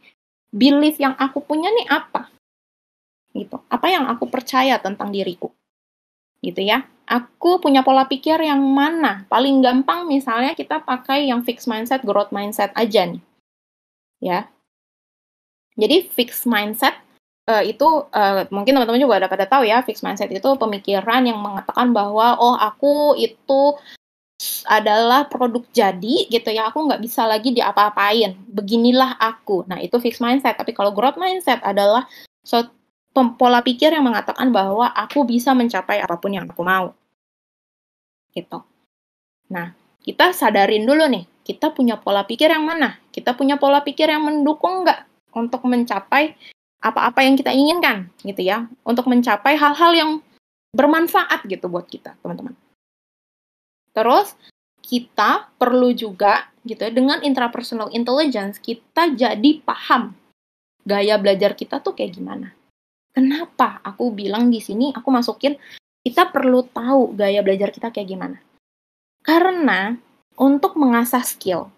belief yang aku punya nih apa? Gitu. Apa yang aku percaya tentang diriku? Gitu ya. Aku punya pola pikir yang mana? Paling gampang misalnya kita pakai yang fixed mindset growth mindset aja nih. Ya. Jadi fixed mindset uh, itu uh, mungkin teman-teman juga udah pada tahu ya fixed mindset itu pemikiran yang mengatakan bahwa oh aku itu adalah produk jadi gitu ya aku nggak bisa lagi diapa-apain. Beginilah aku. Nah itu fixed mindset. Tapi kalau growth mindset adalah so, pola pikir yang mengatakan bahwa aku bisa mencapai apa pun yang aku mau. Gitu. Nah kita sadarin dulu nih kita punya pola pikir yang mana? Kita punya pola pikir yang mendukung nggak untuk mencapai apa-apa yang kita inginkan gitu ya untuk mencapai hal-hal yang bermanfaat gitu buat kita teman-teman. Terus kita perlu juga gitu dengan intrapersonal intelligence kita jadi paham gaya belajar kita tuh kayak gimana. Kenapa aku bilang di sini aku masukin kita perlu tahu gaya belajar kita kayak gimana. Karena untuk mengasah skill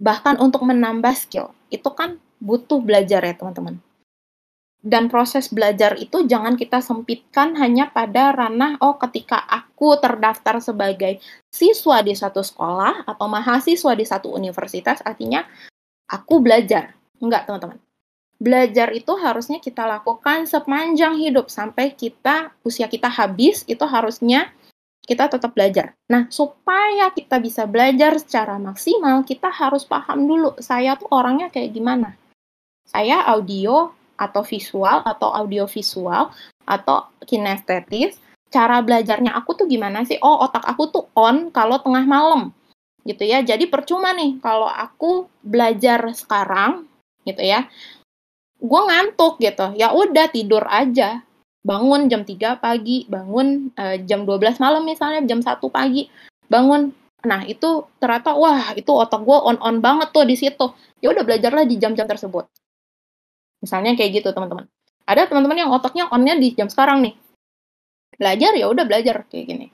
bahkan untuk menambah skill itu kan butuh belajar ya teman-teman dan proses belajar itu jangan kita sempitkan hanya pada ranah oh ketika aku terdaftar sebagai siswa di satu sekolah atau mahasiswa di satu universitas artinya aku belajar. Enggak, teman-teman. Belajar itu harusnya kita lakukan sepanjang hidup sampai kita usia kita habis itu harusnya kita tetap belajar. Nah, supaya kita bisa belajar secara maksimal, kita harus paham dulu saya tuh orangnya kayak gimana. Saya audio atau visual atau audio visual atau kinestetis cara belajarnya aku tuh gimana sih oh otak aku tuh on kalau tengah malam gitu ya jadi percuma nih kalau aku belajar sekarang gitu ya gue ngantuk gitu ya udah tidur aja bangun jam 3 pagi, bangun uh, jam 12 malam misalnya, jam 1 pagi, bangun. Nah, itu ternyata wah, itu otak gue on-on banget tuh di situ. Ya udah belajarlah di jam-jam tersebut. Misalnya kayak gitu, teman-teman. Ada teman-teman yang otaknya onnya di jam sekarang nih. Belajar ya udah belajar kayak gini.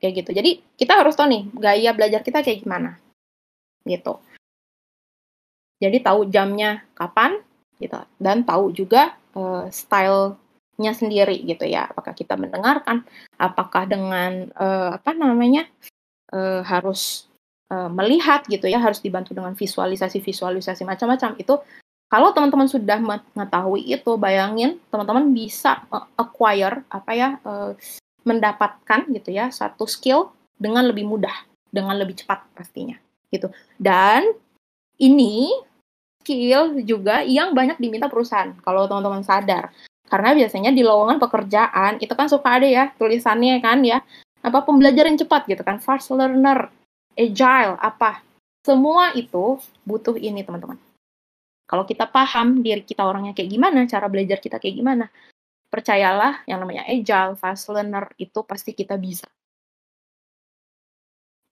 Kayak gitu. Jadi, kita harus tahu nih gaya belajar kita kayak gimana. Gitu. Jadi tahu jamnya kapan gitu dan tahu juga uh, style nya sendiri gitu ya apakah kita mendengarkan apakah dengan uh, apa namanya uh, harus melihat gitu ya harus dibantu dengan visualisasi visualisasi macam-macam itu kalau teman-teman sudah mengetahui itu bayangin teman-teman bisa uh, acquire apa ya uh, mendapatkan gitu ya satu skill dengan lebih mudah dengan lebih cepat pastinya gitu dan ini skill juga yang banyak diminta perusahaan kalau teman-teman sadar karena biasanya di lowongan pekerjaan itu kan suka ada ya tulisannya kan ya apa pembelajaran cepat gitu kan fast learner, agile apa. Semua itu butuh ini teman-teman. Kalau kita paham diri kita orangnya kayak gimana, cara belajar kita kayak gimana, percayalah yang namanya agile, fast learner itu pasti kita bisa.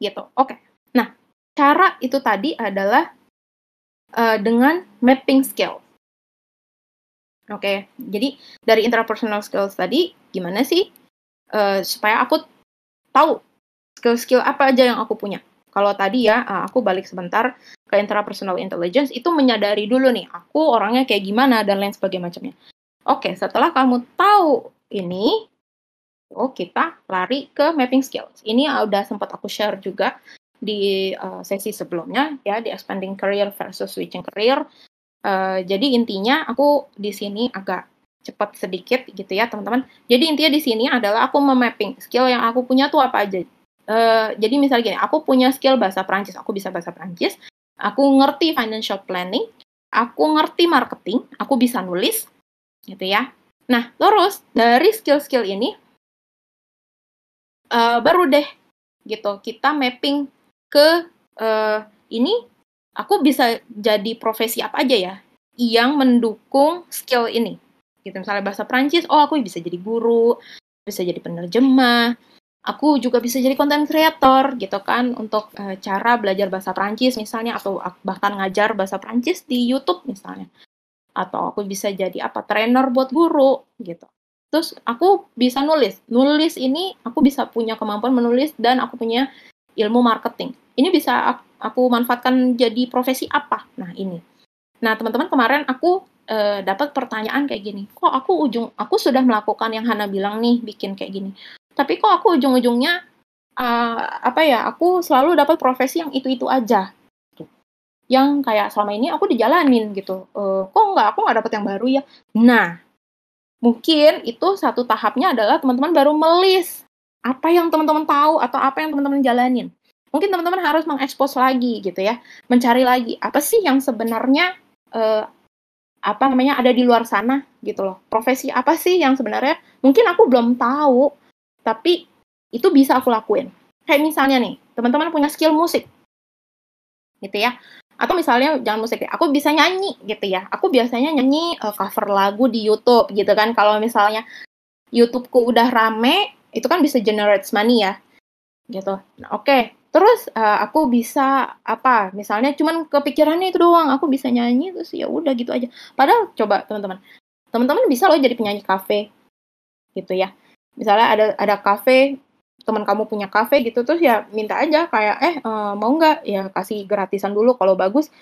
Gitu. Oke. Nah, cara itu tadi adalah uh, dengan mapping skill. Oke, okay. jadi dari interpersonal skills tadi, gimana sih uh, supaya aku tahu skill-skill apa aja yang aku punya. Kalau tadi ya, uh, aku balik sebentar ke interpersonal intelligence, itu menyadari dulu nih, aku orangnya kayak gimana dan lain sebagainya. Oke, setelah kamu tahu ini, oh kita lari ke mapping skills. Ini udah sempat aku share juga di uh, sesi sebelumnya ya di expanding career versus switching career Uh, jadi intinya aku di sini agak cepat sedikit gitu ya teman-teman. Jadi intinya di sini adalah aku memapping skill yang aku punya tuh apa aja. Uh, jadi misalnya gini, aku punya skill bahasa Prancis, aku bisa bahasa Prancis, aku ngerti financial planning, aku ngerti marketing, aku bisa nulis, gitu ya. Nah, terus dari skill-skill ini, uh, baru deh, gitu, kita mapping ke uh, ini aku bisa jadi profesi apa aja ya yang mendukung skill ini. Gitu misalnya bahasa Prancis, oh aku bisa jadi guru, bisa jadi penerjemah, aku juga bisa jadi content creator gitu kan untuk uh, cara belajar bahasa Prancis misalnya atau bahkan ngajar bahasa Prancis di YouTube misalnya. Atau aku bisa jadi apa trainer buat guru gitu. Terus aku bisa nulis. Nulis ini aku bisa punya kemampuan menulis dan aku punya ilmu marketing. Ini bisa aku manfaatkan jadi profesi apa? Nah, ini. Nah, teman-teman kemarin aku uh, dapat pertanyaan kayak gini. Kok aku ujung aku sudah melakukan yang Hana bilang nih, bikin kayak gini. Tapi kok aku ujung-ujungnya uh, apa ya? Aku selalu dapat profesi yang itu-itu aja. Yang kayak selama ini aku dijalanin gitu. Uh, kok nggak aku nggak dapat yang baru ya? Nah, mungkin itu satu tahapnya adalah teman-teman baru melis apa yang teman-teman tahu atau apa yang teman-teman jalanin mungkin teman-teman harus mengekspos lagi gitu ya, mencari lagi apa sih yang sebenarnya uh, apa namanya ada di luar sana gitu loh. Profesi apa sih yang sebenarnya mungkin aku belum tahu, tapi itu bisa aku lakuin. Kayak misalnya nih, teman-teman punya skill musik, gitu ya. Atau misalnya jangan musik deh, aku bisa nyanyi gitu ya. Aku biasanya nyanyi uh, cover lagu di YouTube gitu kan. Kalau misalnya YouTubeku udah rame, itu kan bisa generate money ya. Gitu. Nah, Oke, okay. Terus uh, aku bisa apa? Misalnya cuman kepikirannya itu doang, aku bisa nyanyi terus ya udah gitu aja. Padahal coba teman-teman, teman-teman bisa loh jadi penyanyi kafe, gitu ya. Misalnya ada ada kafe, teman kamu punya kafe gitu terus ya minta aja kayak eh uh, mau nggak ya kasih gratisan dulu kalau bagus.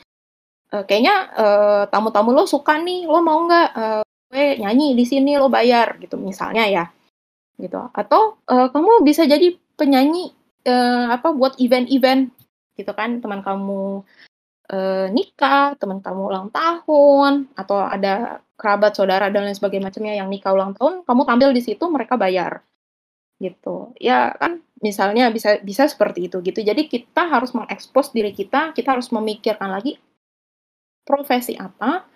Uh, kayaknya uh, tamu-tamu lo suka nih, lo mau nggak gue nyanyi di sini lo bayar gitu misalnya ya, gitu. Atau kamu bisa jadi penyanyi apa buat event-event gitu kan teman kamu uh, nikah, teman kamu ulang tahun atau ada kerabat saudara dan lain sebagainya yang nikah ulang tahun, kamu tampil di situ mereka bayar. Gitu. Ya kan misalnya bisa bisa seperti itu gitu. Jadi kita harus mengekspos diri kita kita harus memikirkan lagi profesi apa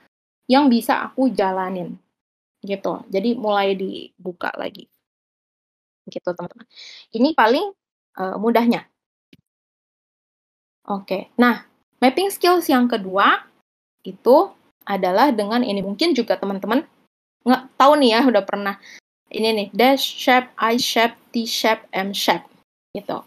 yang bisa aku jalanin. Gitu. Jadi mulai dibuka lagi. Gitu teman-teman. Ini paling uh, mudahnya. Oke, nah mapping skills yang kedua itu adalah dengan ini mungkin juga teman-teman nggak tahu nih ya udah pernah ini nih dash shape, I shape, T shape, M shape gitu.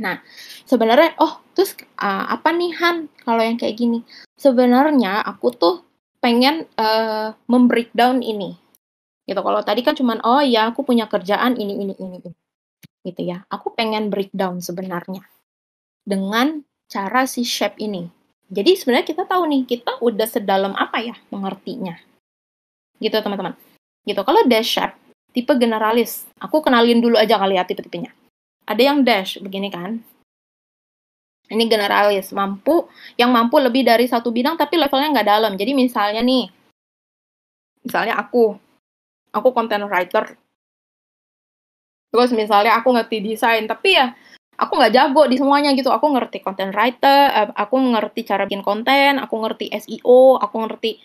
Nah, sebenarnya oh terus uh, apa nih Han kalau yang kayak gini? Sebenarnya aku tuh pengen uh, membreakdown ini. Gitu. Kalau tadi kan cuman oh ya aku punya kerjaan ini ini ini, gitu ya. Aku pengen breakdown sebenarnya dengan cara si shape ini. Jadi sebenarnya kita tahu nih, kita udah sedalam apa ya mengertinya. Gitu teman-teman. Gitu. Kalau dash shape, tipe generalis. Aku kenalin dulu aja kali ya tipe-tipenya. Ada yang dash, begini kan. Ini generalis, mampu, yang mampu lebih dari satu bidang tapi levelnya nggak dalam. Jadi misalnya nih, misalnya aku, aku content writer. Terus misalnya aku ngerti desain, tapi ya aku nggak jago di semuanya gitu. Aku ngerti content writer, eh, aku ngerti cara bikin konten, aku ngerti SEO, aku ngerti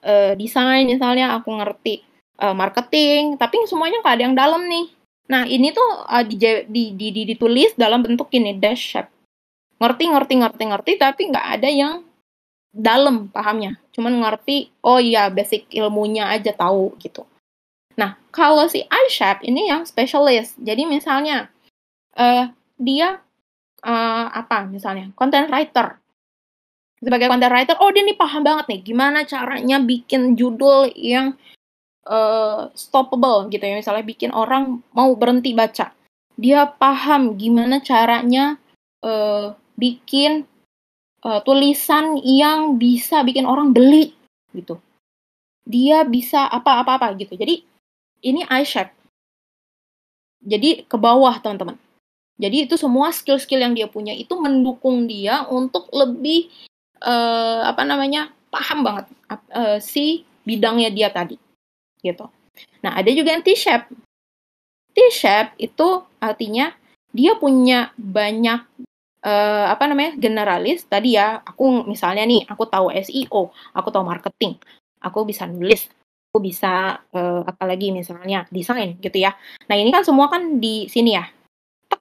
uh, desain misalnya, aku ngerti uh, marketing, tapi semuanya nggak ada yang dalam nih. Nah ini tuh uh, di, di, di, di, ditulis dalam bentuk ini dash shape. Ngerti, ngerti, ngerti, ngerti, tapi nggak ada yang dalam pahamnya. Cuman ngerti, oh iya basic ilmunya aja tahu gitu. Nah, kalau si iShape ini yang specialist. Jadi misalnya, uh, dia uh, apa misalnya content writer. Sebagai content writer oh dia nih paham banget nih gimana caranya bikin judul yang uh, stoppable gitu ya. Misalnya bikin orang mau berhenti baca. Dia paham gimana caranya uh, bikin uh, tulisan yang bisa bikin orang beli gitu. Dia bisa apa-apa-apa gitu. Jadi ini iShape jadi ke bawah teman-teman jadi itu semua skill-skill yang dia punya itu mendukung dia untuk lebih uh, apa namanya paham banget uh, si bidangnya dia tadi, gitu. Nah ada juga yang T-shape. T-shape itu artinya dia punya banyak uh, apa namanya generalis. Tadi ya aku misalnya nih aku tahu SEO, aku tahu marketing, aku bisa nulis, aku bisa uh, apalagi misalnya desain gitu ya. Nah ini kan semua kan di sini ya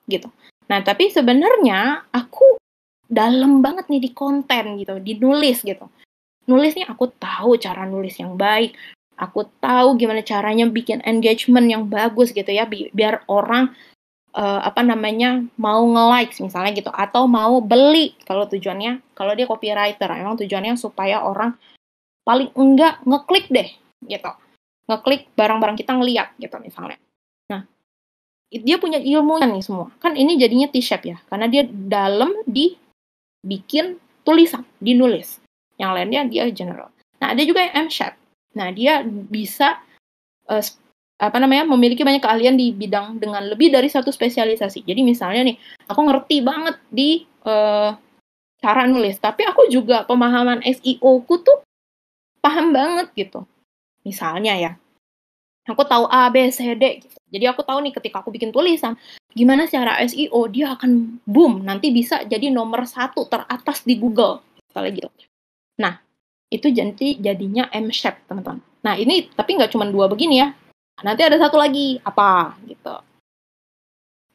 gitu. Nah, tapi sebenarnya aku dalam banget nih di konten gitu, di nulis gitu. Nulisnya aku tahu cara nulis yang baik, aku tahu gimana caranya bikin engagement yang bagus gitu ya, bi biar orang uh, apa namanya mau nge-likes misalnya gitu atau mau beli kalau tujuannya kalau dia copywriter emang tujuannya supaya orang paling enggak ngeklik deh gitu ngeklik barang-barang kita ngeliat gitu misalnya dia punya ilmunya nih semua. Kan ini jadinya T-shape ya, karena dia dalam di bikin tulisan, dinulis. Yang lainnya dia general. Nah, ada juga yang M-shape. Nah, dia bisa uh, apa namanya memiliki banyak keahlian di bidang dengan lebih dari satu spesialisasi. Jadi misalnya nih, aku ngerti banget di uh, cara nulis, tapi aku juga pemahaman SEO ku tuh paham banget gitu. Misalnya ya, aku tahu A, B, C, D gitu. Jadi aku tahu nih ketika aku bikin tulisan, gimana secara SEO dia akan boom, nanti bisa jadi nomor satu teratas di Google, misalnya gitu. Nah, itu jadi jadinya M-shape, teman-teman. Nah, ini tapi nggak cuma dua begini ya. Nanti ada satu lagi, apa gitu.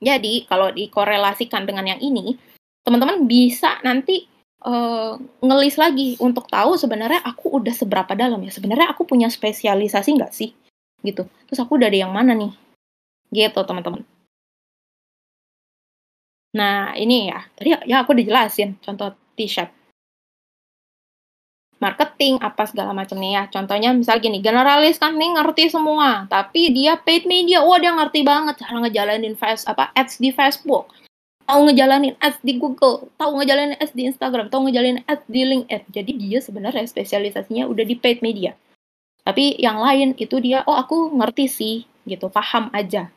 Jadi, kalau dikorelasikan dengan yang ini, teman-teman bisa nanti uh, ngelis lagi untuk tahu sebenarnya aku udah seberapa dalam ya. Sebenarnya aku punya spesialisasi nggak sih? Gitu. Terus aku udah ada yang mana nih? Gitu, teman-teman. Nah, ini ya, tadi ya aku dijelasin contoh T-shirt. Marketing, apa segala macam nih ya. Contohnya misal gini, generalis kan nih ngerti semua, tapi dia paid media, wah dia ngerti banget cara ngejalanin face, apa ads di Facebook, tahu ngejalanin ads di Google, tahu ngejalanin ads di Instagram, tahu ngejalanin ads di LinkedIn. Jadi dia sebenarnya spesialisasinya udah di paid media. Tapi yang lain itu dia, oh aku ngerti sih, gitu, paham aja.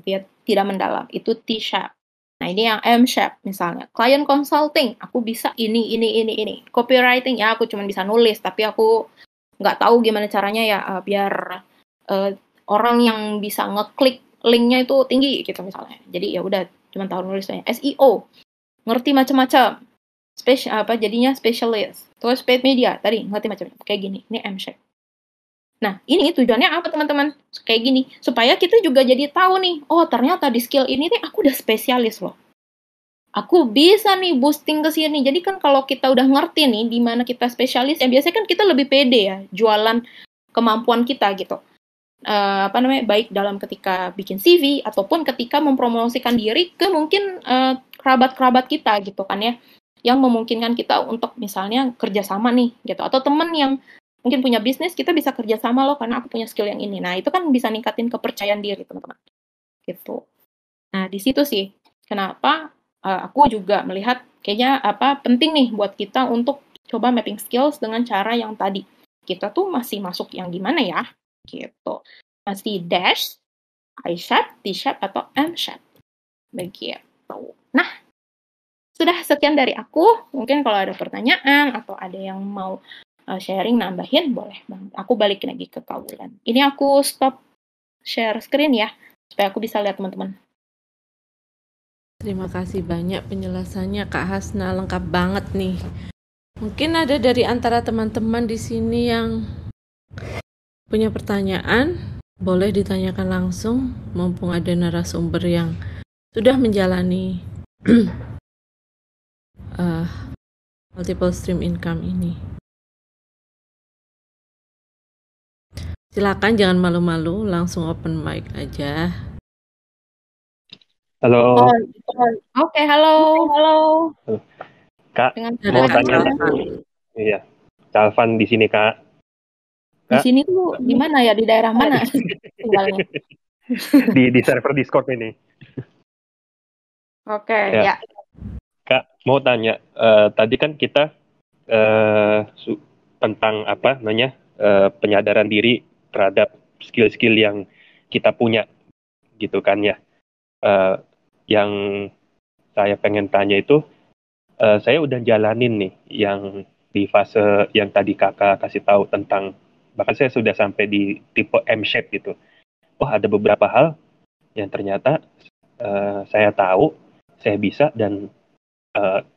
Dia tidak mendalam. Itu T shape nah ini yang M shape misalnya. Client consulting aku bisa ini ini ini ini. Copywriting ya aku cuma bisa nulis tapi aku nggak tahu gimana caranya ya uh, biar uh, orang yang bisa ngeklik linknya itu tinggi gitu misalnya. Jadi ya udah cuma tahu nulisnya. SEO ngerti macam-macam. Apa jadinya specialist. Terus paid media tadi ngerti macam kayak gini ini M shape Nah, ini tujuannya apa teman-teman? Kayak gini, supaya kita juga jadi tahu nih, oh ternyata di skill ini nih aku udah spesialis loh. Aku bisa nih boosting ke sini. Jadi kan kalau kita udah ngerti nih di mana kita spesialis, ya biasanya kan kita lebih pede ya jualan kemampuan kita gitu. uh, apa namanya baik dalam ketika bikin CV ataupun ketika mempromosikan diri ke mungkin uh, kerabat-kerabat kita gitu kan ya yang memungkinkan kita untuk misalnya kerjasama nih gitu atau temen yang mungkin punya bisnis kita bisa kerjasama loh karena aku punya skill yang ini. Nah itu kan bisa ningkatin kepercayaan diri teman-teman. Gitu. Nah di situ sih kenapa uh, aku juga melihat kayaknya apa penting nih buat kita untuk coba mapping skills dengan cara yang tadi. Kita tuh masih masuk yang gimana ya? Gitu. Masih dash I sharp, T sharp atau M sharp. Begitu. Nah sudah sekian dari aku. Mungkin kalau ada pertanyaan atau ada yang mau uh, sharing nambahin boleh bang. Aku balikin lagi ke Kaulan. Ini aku stop share screen ya supaya aku bisa lihat teman-teman. Terima kasih banyak penjelasannya Kak Hasna lengkap banget nih. Mungkin ada dari antara teman-teman di sini yang punya pertanyaan, boleh ditanyakan langsung mumpung ada narasumber yang sudah menjalani uh, <clears throat> multiple stream income ini. Silakan jangan malu-malu, langsung open mic aja. Halo. Oh, Oke, okay, halo, halo. Kak, Dengan mau tanya. Iya, Calvan di sini kak. Di sini tuh di mana ya? Di daerah mana? <laughs> di di server Discord ini. Oke, okay, ya. ya. Kak, mau tanya, uh, tadi kan kita uh, tentang apa namanya uh, penyadaran diri terhadap skill-skill yang kita punya, gitu kan ya. Uh, yang saya pengen tanya itu, uh, saya udah jalanin nih yang di fase yang tadi kakak kasih tahu tentang, bahkan saya sudah sampai di tipe M shape gitu. Oh ada beberapa hal yang ternyata uh, saya tahu, saya bisa dan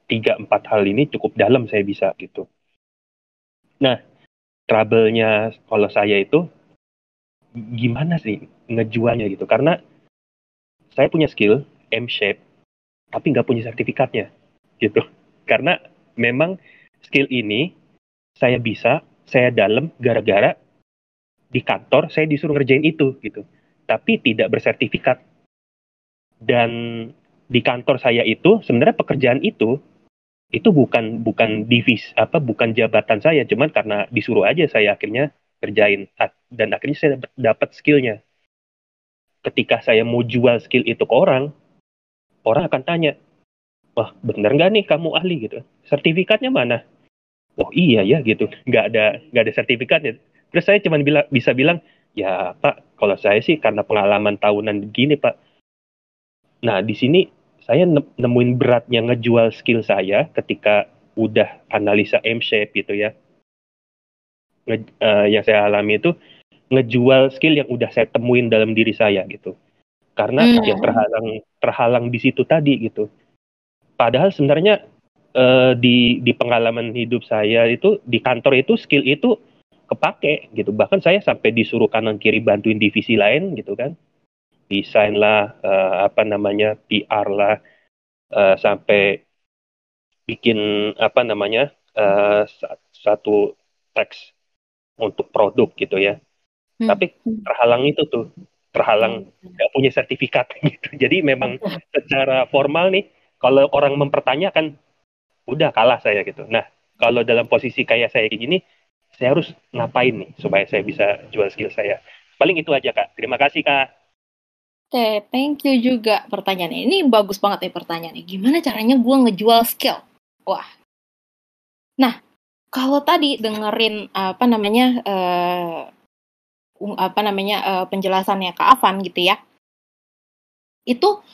tiga empat hal ini cukup dalam saya bisa gitu. Nah, trouble-nya kalau saya itu gimana sih ngejualnya gitu? Karena saya punya skill M shape, tapi nggak punya sertifikatnya gitu. Karena memang skill ini saya bisa, saya dalam gara-gara di kantor saya disuruh ngerjain itu gitu. Tapi tidak bersertifikat. Dan di kantor saya itu sebenarnya pekerjaan itu itu bukan bukan divis apa bukan jabatan saya cuman karena disuruh aja saya akhirnya kerjain dan akhirnya saya dapat skillnya. Ketika saya mau jual skill itu ke orang orang akan tanya wah bener nggak nih kamu ahli? gitu. Sertifikatnya mana? Oh iya ya gitu. Nggak ada nggak ada sertifikatnya. Terus saya cuma bila, bisa bilang ya pak kalau saya sih karena pengalaman tahunan gini pak. Nah di sini saya nemuin beratnya ngejual skill saya ketika udah analisa M shape gitu ya. Nge, uh, yang saya alami itu ngejual skill yang udah saya temuin dalam diri saya gitu. Karena hmm. yang terhalang terhalang di situ tadi gitu. Padahal sebenarnya uh, di di pengalaman hidup saya itu di kantor itu skill itu kepake gitu. Bahkan saya sampai disuruh kanan kiri bantuin divisi lain gitu kan desain lah, uh, apa namanya PR lah, uh, sampai bikin apa namanya uh, satu teks untuk produk gitu ya. Hmm. Tapi terhalang itu tuh, terhalang hmm. nggak punya sertifikat <laughs> gitu. Jadi memang secara formal nih, kalau orang mempertanyakan, udah kalah saya gitu. Nah, kalau dalam posisi kayak saya kayak gini, saya harus ngapain nih supaya saya bisa jual skill saya. Paling itu aja kak. Terima kasih kak. Oke, thank you juga pertanyaannya. Ini bagus banget nih pertanyaannya. Gimana caranya gue ngejual skill? Wah. Nah, kalau tadi dengerin apa namanya uh, apa namanya uh, penjelasannya Kak Avan gitu ya. Itu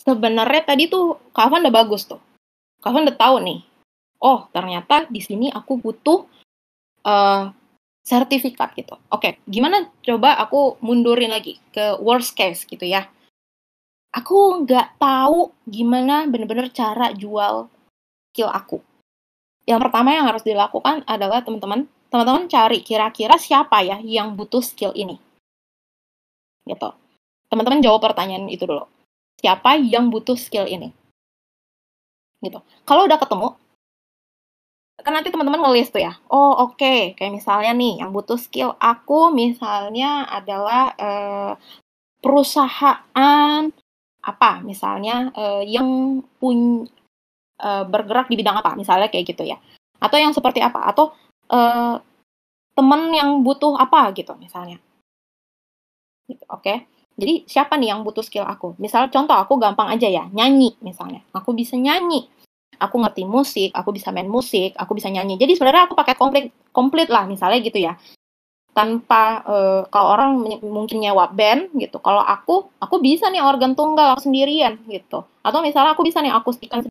sebenarnya tadi tuh Kak Avan udah bagus tuh. Kak Avan udah tahu nih. Oh, ternyata di sini aku butuh uh, sertifikat gitu. Oke, gimana coba aku mundurin lagi ke worst case gitu ya. Aku nggak tahu gimana bener-bener cara jual skill aku. Yang pertama yang harus dilakukan adalah teman-teman, teman-teman cari kira-kira siapa ya yang butuh skill ini. Gitu. Teman-teman jawab pertanyaan itu dulu. Siapa yang butuh skill ini? Gitu. Kalau udah ketemu, kan nanti teman-teman ngelis tuh ya. Oh oke, okay. kayak misalnya nih yang butuh skill aku misalnya adalah uh, perusahaan apa misalnya uh, yang pun uh, bergerak di bidang apa misalnya kayak gitu ya. Atau yang seperti apa atau uh, teman yang butuh apa gitu misalnya. Gitu, oke. Okay? Jadi siapa nih yang butuh skill aku? Misal contoh aku gampang aja ya, nyanyi misalnya. Aku bisa nyanyi aku ngerti musik, aku bisa main musik, aku bisa nyanyi. Jadi sebenarnya aku pakai komplit komplit lah misalnya gitu ya. Tanpa uh, kalau orang mungkin nyewa band gitu. Kalau aku aku bisa nih organ tunggal sendirian gitu. Atau misalnya aku bisa nih akustikan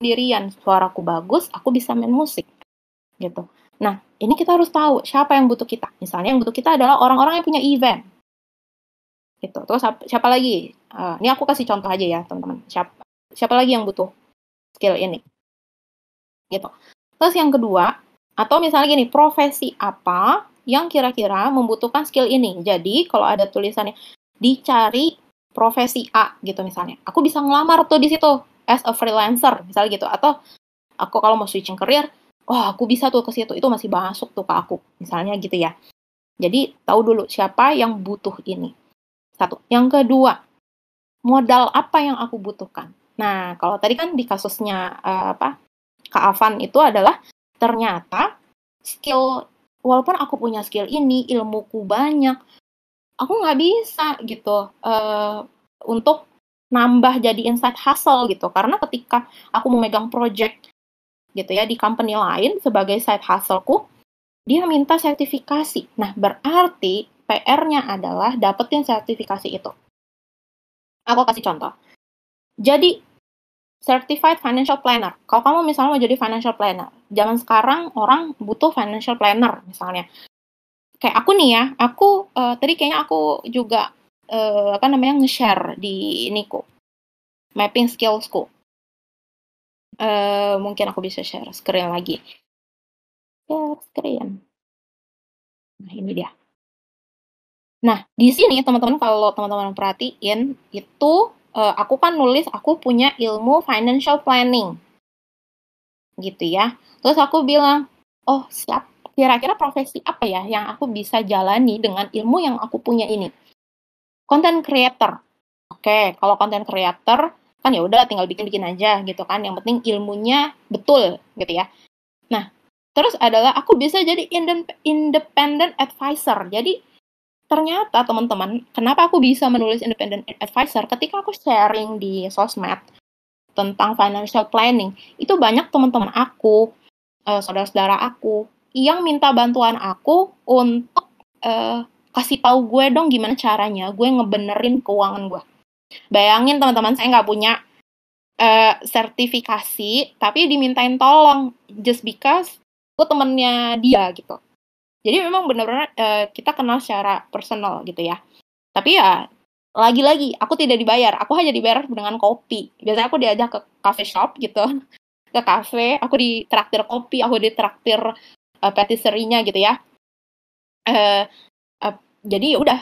sendirian, suaraku bagus, aku bisa main musik gitu. Nah, ini kita harus tahu siapa yang butuh kita. Misalnya yang butuh kita adalah orang-orang yang punya event. Gitu. Terus siapa lagi? Uh, ini aku kasih contoh aja ya, teman-teman. Siapa siapa lagi yang butuh skill ini? gitu. Terus yang kedua, atau misalnya gini, profesi apa yang kira-kira membutuhkan skill ini. Jadi kalau ada tulisannya dicari profesi A gitu misalnya, aku bisa ngelamar tuh di situ as a freelancer misalnya gitu. Atau aku kalau mau switching career, oh aku bisa tuh ke situ, itu masih masuk tuh ke aku misalnya gitu ya. Jadi tahu dulu siapa yang butuh ini. Satu. Yang kedua, modal apa yang aku butuhkan. Nah, kalau tadi kan di kasusnya uh, apa Kak Avan itu adalah ternyata skill walaupun aku punya skill ini ilmuku banyak aku nggak bisa gitu uh, untuk nambah jadi inside hustle gitu karena ketika aku memegang project gitu ya di company lain sebagai side hustleku dia minta sertifikasi nah berarti PR-nya adalah dapetin sertifikasi itu aku kasih contoh jadi certified financial planner. Kalau kamu misalnya mau jadi financial planner, zaman sekarang orang butuh financial planner misalnya. Kayak aku nih ya, aku uh, tadi kayaknya aku juga uh, apa namanya nge-share di Niku mapping skillsku. Uh, mungkin aku bisa share screen lagi. Share screen. Nah ini dia. Nah di sini teman-teman kalau teman-teman perhatiin itu uh, aku kan nulis aku punya ilmu financial planning gitu ya terus aku bilang oh siap kira-kira profesi apa ya yang aku bisa jalani dengan ilmu yang aku punya ini content creator. Oke kalau content creator kan ya udah tinggal bikin-bikin aja gitu kan. Yang penting ilmunya betul gitu ya. Nah terus adalah aku bisa jadi independent advisor. Jadi ternyata teman-teman, kenapa aku bisa menulis independent advisor? Ketika aku sharing di sosmed tentang financial planning, itu banyak teman-teman aku, uh, saudara-saudara aku yang minta bantuan aku untuk uh, kasih tahu gue dong gimana caranya gue ngebenerin keuangan gue. Bayangin teman-teman, saya nggak punya uh, sertifikasi, tapi dimintain tolong just because gue temennya dia gitu. Jadi memang benar-benar uh, kita kenal secara personal gitu ya. Tapi ya lagi-lagi aku tidak dibayar, aku hanya dibayar dengan kopi. Biasanya aku diajak ke cafe shop gitu, <laughs> ke cafe, aku ditraktir kopi, aku ditraktir uh, patisserie-nya gitu ya. Uh, jadi ya udah,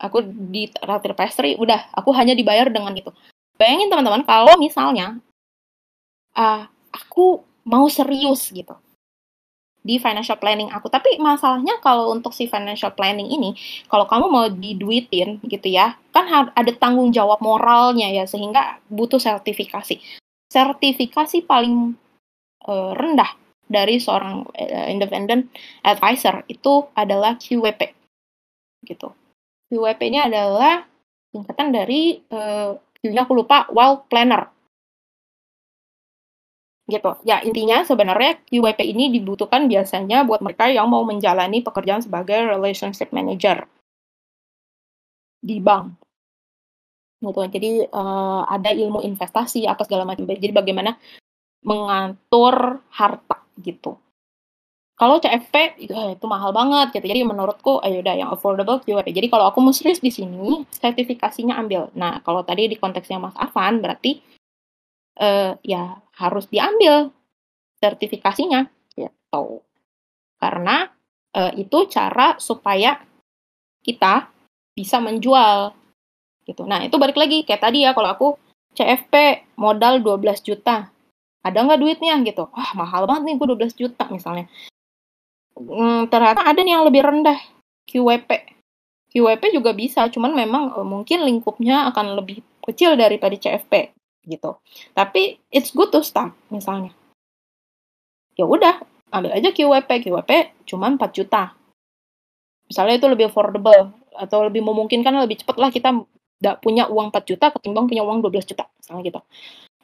aku ditraktir pastry, udah, aku hanya dibayar dengan itu. Bayangin teman-teman kalau misalnya uh, aku mau serius gitu di financial planning aku. Tapi masalahnya kalau untuk si financial planning ini, kalau kamu mau diduitin gitu ya, kan ada tanggung jawab moralnya ya, sehingga butuh sertifikasi. Sertifikasi paling uh, rendah dari seorang uh, independent advisor itu adalah QWP. Gitu. QWP ini adalah singkatan dari uh, Q-nya aku lupa, Wild Planner gitu. Ya intinya sebenarnya QWP ini dibutuhkan biasanya buat mereka yang mau menjalani pekerjaan sebagai relationship manager di bank. Gitu. Jadi uh, ada ilmu investasi apa segala macam. Jadi bagaimana mengatur harta gitu. Kalau CFP itu, eh, itu mahal banget gitu. Jadi menurutku ayo udah yang affordable QWP. Jadi kalau aku mau serius di sini, sertifikasinya ambil. Nah, kalau tadi di konteksnya Mas Afan berarti uh, ya harus diambil sertifikasinya gitu. Karena uh, itu cara supaya kita bisa menjual gitu. Nah, itu balik lagi kayak tadi ya kalau aku CFP modal 12 juta. ada nggak duitnya gitu ah mahal banget nih gue 12 juta misalnya hmm, ternyata ada nih yang lebih rendah. QWP QWP juga bisa cuman memang uh, mungkin lingkupnya akan lebih kecil daripada CFP gitu. Tapi it's good to start misalnya. Ya udah ambil aja QWP QWP cuma 4 juta. Misalnya itu lebih affordable atau lebih memungkinkan lebih cepat lah kita tidak punya uang 4 juta ketimbang punya uang 12 juta misalnya gitu.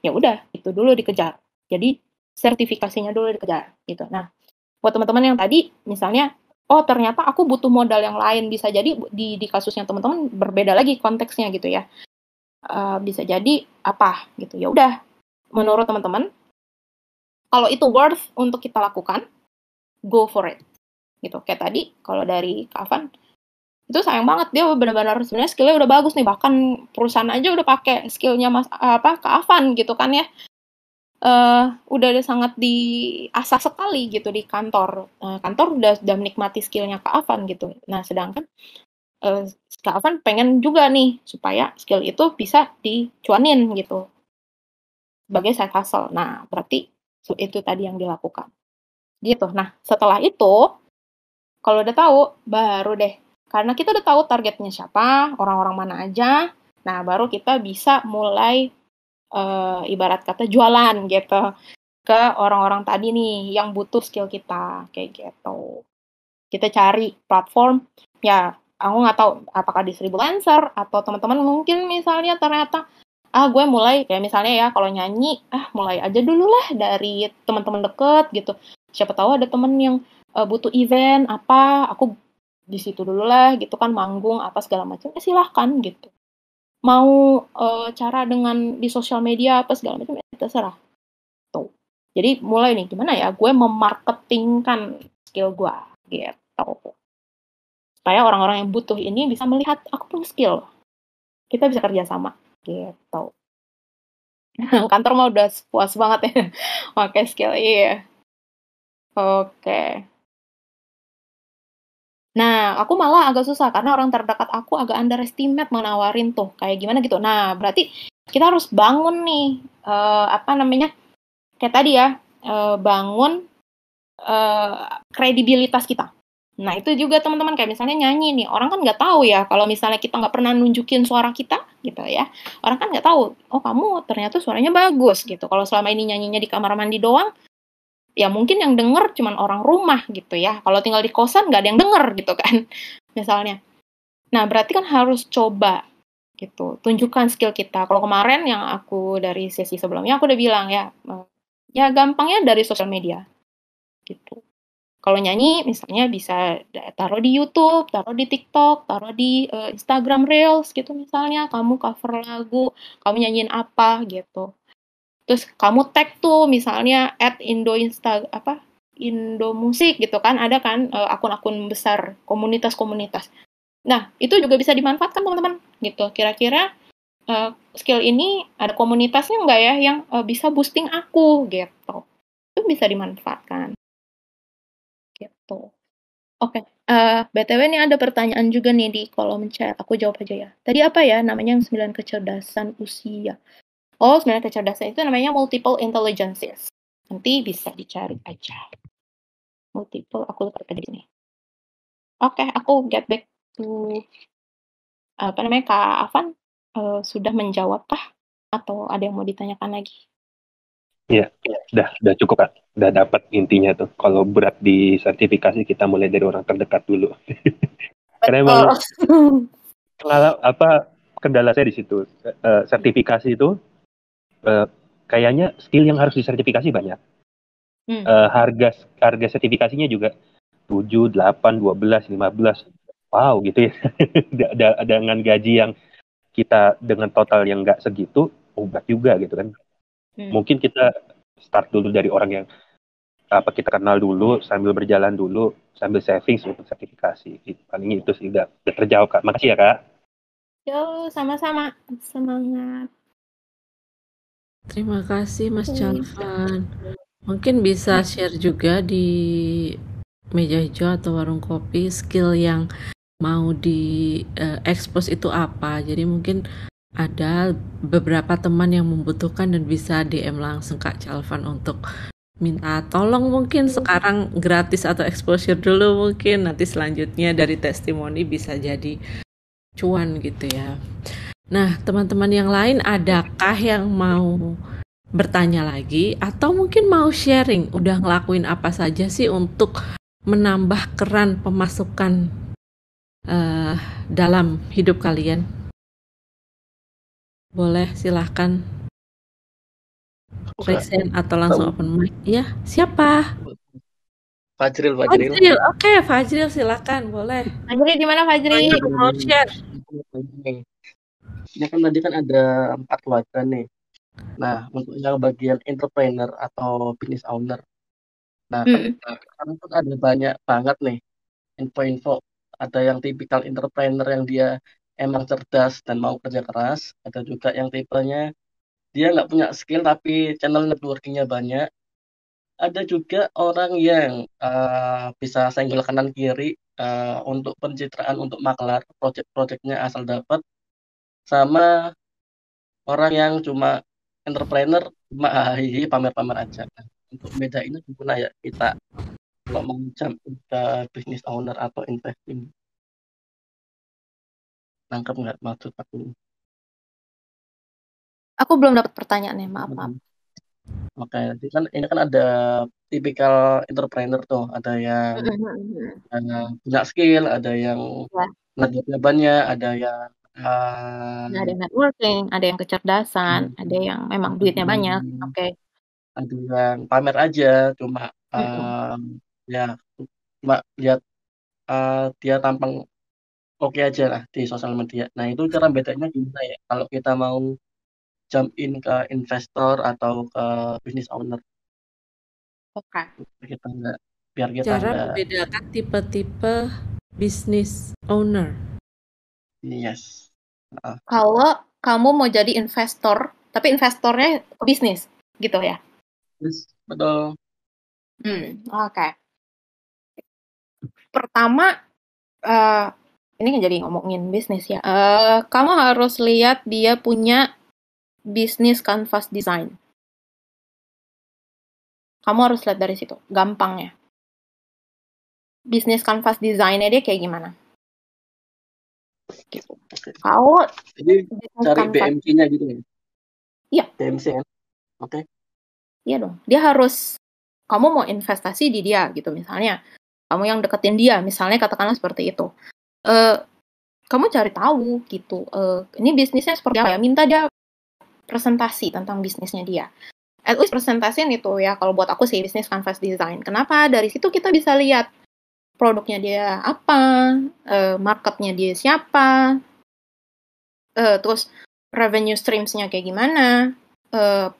Ya udah itu dulu dikejar. Jadi sertifikasinya dulu dikejar gitu. Nah buat teman-teman yang tadi misalnya oh ternyata aku butuh modal yang lain. Bisa jadi di di kasusnya teman-teman berbeda lagi konteksnya gitu ya. Uh, bisa jadi apa gitu. Ya udah menurut teman-teman kalau itu worth untuk kita lakukan go for it. Gitu. Kayak tadi kalau dari Kavan itu sayang banget. Dia benar-benar sebenarnya skillnya udah bagus nih. Bahkan perusahaan aja udah pakai skillnya mas apa ke Avan gitu kan ya uh, udah ada sangat diasah sekali gitu di kantor. Uh, kantor udah sudah menikmati skillnya ke Avan gitu. Nah sedangkan uh, Kak Avan pengen juga nih supaya skill itu bisa dicuanin gitu. Sebagai side hustle. Nah berarti itu tadi yang dilakukan. Gitu. Nah setelah itu kalau udah tahu, baru deh. Karena kita udah tahu targetnya siapa, orang-orang mana aja, nah baru kita bisa mulai uh, ibarat kata jualan gitu ke orang-orang tadi nih yang butuh skill kita kayak gitu. Kita cari platform ya aku nggak tahu apakah di Seribu Lancer atau teman-teman mungkin misalnya ternyata ah gue mulai kayak misalnya ya kalau nyanyi ah mulai aja dulu lah dari teman-teman deket gitu siapa tahu ada temen yang uh, butuh event apa aku di situ dulu lah gitu kan manggung apa segala macam ya silahkan gitu mau uh, cara dengan di sosial media apa segala macam ya terserah. Tuh. Jadi mulai nih gimana ya gue memarketingkan skill gue gitu. Supaya orang-orang yang butuh ini bisa melihat aku punya skill. Kita bisa kerja sama. Gitu. <laughs> Kantor mah udah puas banget ya. <laughs> Pakai skill iya. Oke. okay. Nah, aku malah agak susah karena orang terdekat aku agak underestimate menawarin tuh kayak gimana gitu. Nah, berarti kita harus bangun nih uh, apa namanya? Kayak tadi ya, uh, bangun uh, kredibilitas kita. Nah, itu juga teman-teman kayak misalnya nyanyi nih. Orang kan nggak tahu ya kalau misalnya kita nggak pernah nunjukin suara kita gitu ya. Orang kan nggak tahu, oh kamu ternyata suaranya bagus gitu. Kalau selama ini nyanyinya di kamar mandi doang, ya mungkin yang denger cuman orang rumah gitu ya. Kalau tinggal di kosan nggak ada yang denger gitu kan, <laughs> misalnya. Nah, berarti kan harus coba gitu, tunjukkan skill kita. Kalau kemarin yang aku dari sesi sebelumnya aku udah bilang ya, eh, ya gampangnya dari sosial media gitu. Kalau nyanyi misalnya bisa taruh di YouTube, taruh di TikTok, taruh di uh, Instagram Reels gitu misalnya, kamu cover lagu, kamu nyanyiin apa gitu terus kamu tag tuh misalnya at Indo Insta apa Indo Musik gitu kan ada kan uh, akun-akun besar komunitas-komunitas nah itu juga bisa dimanfaatkan teman-teman gitu kira-kira uh, skill ini ada komunitasnya nggak ya yang uh, bisa boosting aku gitu itu bisa dimanfaatkan gitu Oke, okay. uh, BTW ini ada pertanyaan juga nih di kolom chat. Aku jawab aja ya. Tadi apa ya namanya yang sembilan kecerdasan usia? Oh, sebenarnya kecerdasan itu namanya multiple intelligences. Nanti bisa dicari aja. Multiple, aku lupa tadi sini. Oke, okay, aku get back to apa namanya Kak Avan uh, sudah menjawabkah atau ada yang mau ditanyakan lagi? Iya, sudah sudah cukup kan. Udah dapat intinya tuh. Kalau berat di sertifikasi kita mulai dari orang terdekat dulu. <laughs> Karena emang <laughs> apa kendala saya di situ. Uh, sertifikasi itu uh, kayaknya skill yang harus disertifikasi banyak. Hmm. Uh, harga harga sertifikasinya juga 7, 8, 12, 15. Wow gitu ya. <laughs> dengan gaji yang kita dengan total yang nggak segitu, obat juga gitu kan. Hmm. Mungkin kita start dulu dari orang yang apa kita kenal dulu sambil berjalan dulu sambil saving untuk sertifikasi. Paling itu sih udah, udah terjawab kak. Makasih ya kak. Yo sama-sama semangat. Terima kasih Mas Calvan. Mungkin bisa share juga di meja hijau atau warung kopi skill yang mau di uh, expose itu apa. Jadi mungkin ada beberapa teman yang membutuhkan dan bisa DM langsung Kak Calvan untuk minta tolong mungkin sekarang gratis atau exposure dulu mungkin nanti selanjutnya dari testimoni bisa jadi cuan gitu ya. Nah, teman-teman yang lain adakah yang mau bertanya lagi atau mungkin mau sharing udah ngelakuin apa saja sih untuk menambah keran pemasukan uh, dalam hidup kalian? Boleh silahkan Rexen atau langsung open mic. Ya, siapa? Fajril, Fajril. Fajril, oke, okay, Fajril silakan, boleh. Fajril di mana Fajril? Mau share. Ya kan tadi kan ada empat keluarga nih. Nah, untuk yang bagian entrepreneur atau business owner. Nah, hmm. kan, kan ada banyak banget nih info-info. Ada yang tipikal entrepreneur yang dia emang cerdas dan mau kerja keras ada juga yang tipenya dia nggak punya skill tapi channel networkingnya banyak ada juga orang yang uh, bisa senggol kanan kiri uh, untuk pencitraan untuk maklar project-projectnya asal dapat sama orang yang cuma entrepreneur cuma hahihi pamer-pamer aja. Untuk beda ini gimana ya? Kita kalau mau jam ke business owner atau investing? Nangkep nggak maksud aku? Aku belum dapat pertanyaannya maaf maaf. Hmm. Oke, jadi kan ini kan ada tipikal entrepreneur tuh, ada yang uh, punya skill, ada yang ya. banyak, ada yang uh, ada networking, ada yang kecerdasan, hmm. ada yang memang duitnya hmm. banyak. Oke. Okay. Ada yang pamer aja, cuma uh, hmm. ya cuma lihat uh, dia tampang oke aja lah di sosial media. Nah itu cara bedanya gimana ya? Kalau kita mau jump in ke investor atau ke business owner. Oke. Kita enggak biar kita cara enggak... membedakan tipe-tipe business owner. Yes. Kalau kamu mau jadi investor, tapi investornya bisnis, gitu ya? Yes, betul. Hmm, oke. Okay. Pertama, uh, ini kan jadi ngomongin bisnis ya. Uh, kamu harus lihat dia punya bisnis canvas design. Kamu harus lihat dari situ, gampang ya. Bisnis canvas desainnya dia kayak gimana? Gitu. Kalau jadi cari BMC-nya gitu ya? Iya. BMC ya? Oke. Okay. Iya dong. Dia harus kamu mau investasi di dia gitu misalnya. Kamu yang deketin dia, misalnya katakanlah seperti itu uh, kamu cari tahu gitu uh, ini bisnisnya seperti apa ya minta dia presentasi tentang bisnisnya dia at least presentasiin itu ya kalau buat aku sih bisnis canvas design kenapa dari situ kita bisa lihat produknya dia apa uh, marketnya dia siapa uh, terus revenue streamsnya kayak gimana uh,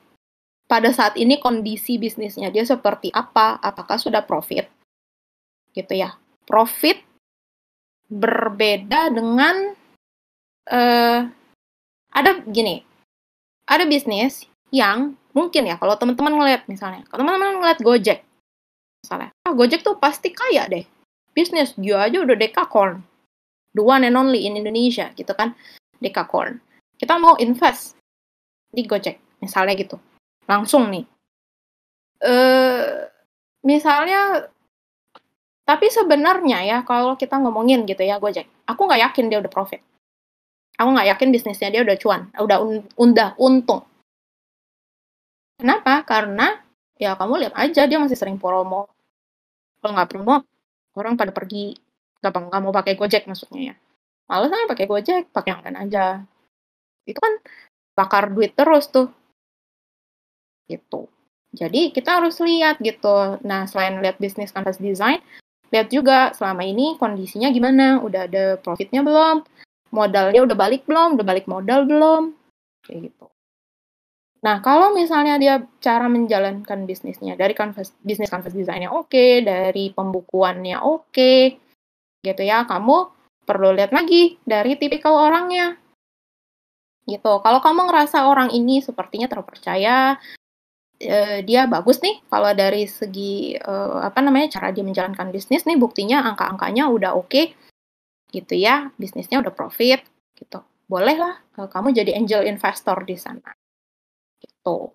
pada saat ini kondisi bisnisnya dia seperti apa apakah sudah profit gitu ya. Profit berbeda dengan uh, ada gini, ada bisnis yang mungkin ya kalau teman-teman ngeliat misalnya, kalau teman-teman ngeliat Gojek, misalnya, ah Gojek tuh pasti kaya deh, bisnis dia aja udah dekakorn, the one and only in Indonesia gitu kan, dekakorn. Kita mau invest di Gojek, misalnya gitu, langsung nih. Uh, misalnya tapi sebenarnya ya, kalau kita ngomongin gitu ya, Gojek, aku nggak yakin dia udah profit. Aku nggak yakin bisnisnya dia udah cuan, udah un udah untung. Kenapa? Karena ya kamu lihat aja dia masih sering promo. Kalau nggak promo, orang pada pergi. Gampang nggak mau pakai Gojek maksudnya ya. Males aja pakai Gojek, pakai yang lain aja. Itu kan bakar duit terus tuh. Gitu. Jadi kita harus lihat gitu. Nah, selain lihat bisnis canvas design, lihat juga selama ini kondisinya gimana, udah ada profitnya belum, modalnya udah balik belum, udah balik modal belum, kayak gitu. Nah, kalau misalnya dia cara menjalankan bisnisnya dari canvas, bisnis canvas desainnya oke, okay, dari pembukuannya oke, okay, gitu ya, kamu perlu lihat lagi dari tipikal orangnya. Gitu. Kalau kamu ngerasa orang ini sepertinya terpercaya, uh, dia bagus nih kalau dari segi uh, apa namanya cara dia menjalankan bisnis nih buktinya angka-angkanya udah oke okay, gitu ya bisnisnya udah profit gitu bolehlah uh, kamu jadi angel investor di sana. Gitu.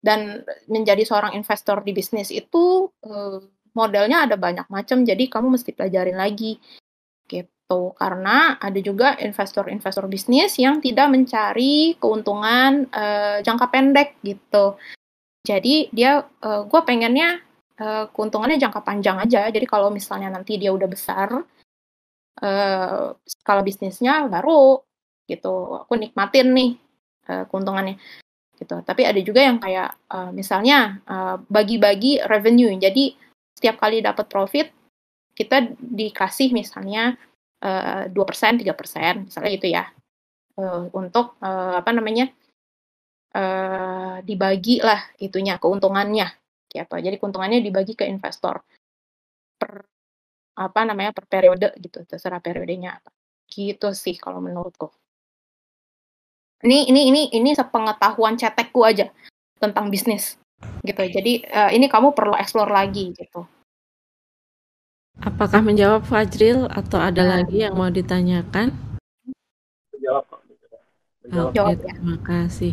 Dan menjadi seorang investor di bisnis itu uh, modelnya ada banyak macam, jadi kamu mesti pelajarin lagi gitu. Karena ada juga investor-investor bisnis yang tidak mencari keuntungan uh, jangka pendek gitu. Jadi dia, uh, gue pengennya uh, keuntungannya jangka panjang aja. Jadi kalau misalnya nanti dia udah besar, uh, skala bisnisnya baru gitu, aku nikmatin nih uh, keuntungannya gitu. Tapi ada juga yang kayak uh, misalnya bagi-bagi uh, revenue. Jadi setiap kali dapat profit kita dikasih misalnya dua persen, tiga persen, misalnya gitu ya, uh, untuk uh, apa namanya uh, dibagi lah itunya keuntungannya gitu. Jadi keuntungannya dibagi ke investor per apa namanya per periode gitu, terserah periodenya apa. Gitu sih kalau menurutku. Ini ini ini ini sepengetahuan cetekku aja tentang bisnis gitu. Jadi uh, ini kamu perlu explore lagi gitu. Apakah menjawab Fajril atau ada nah. lagi yang mau ditanyakan? Menjawab Oke, okay, ya. terima kasih.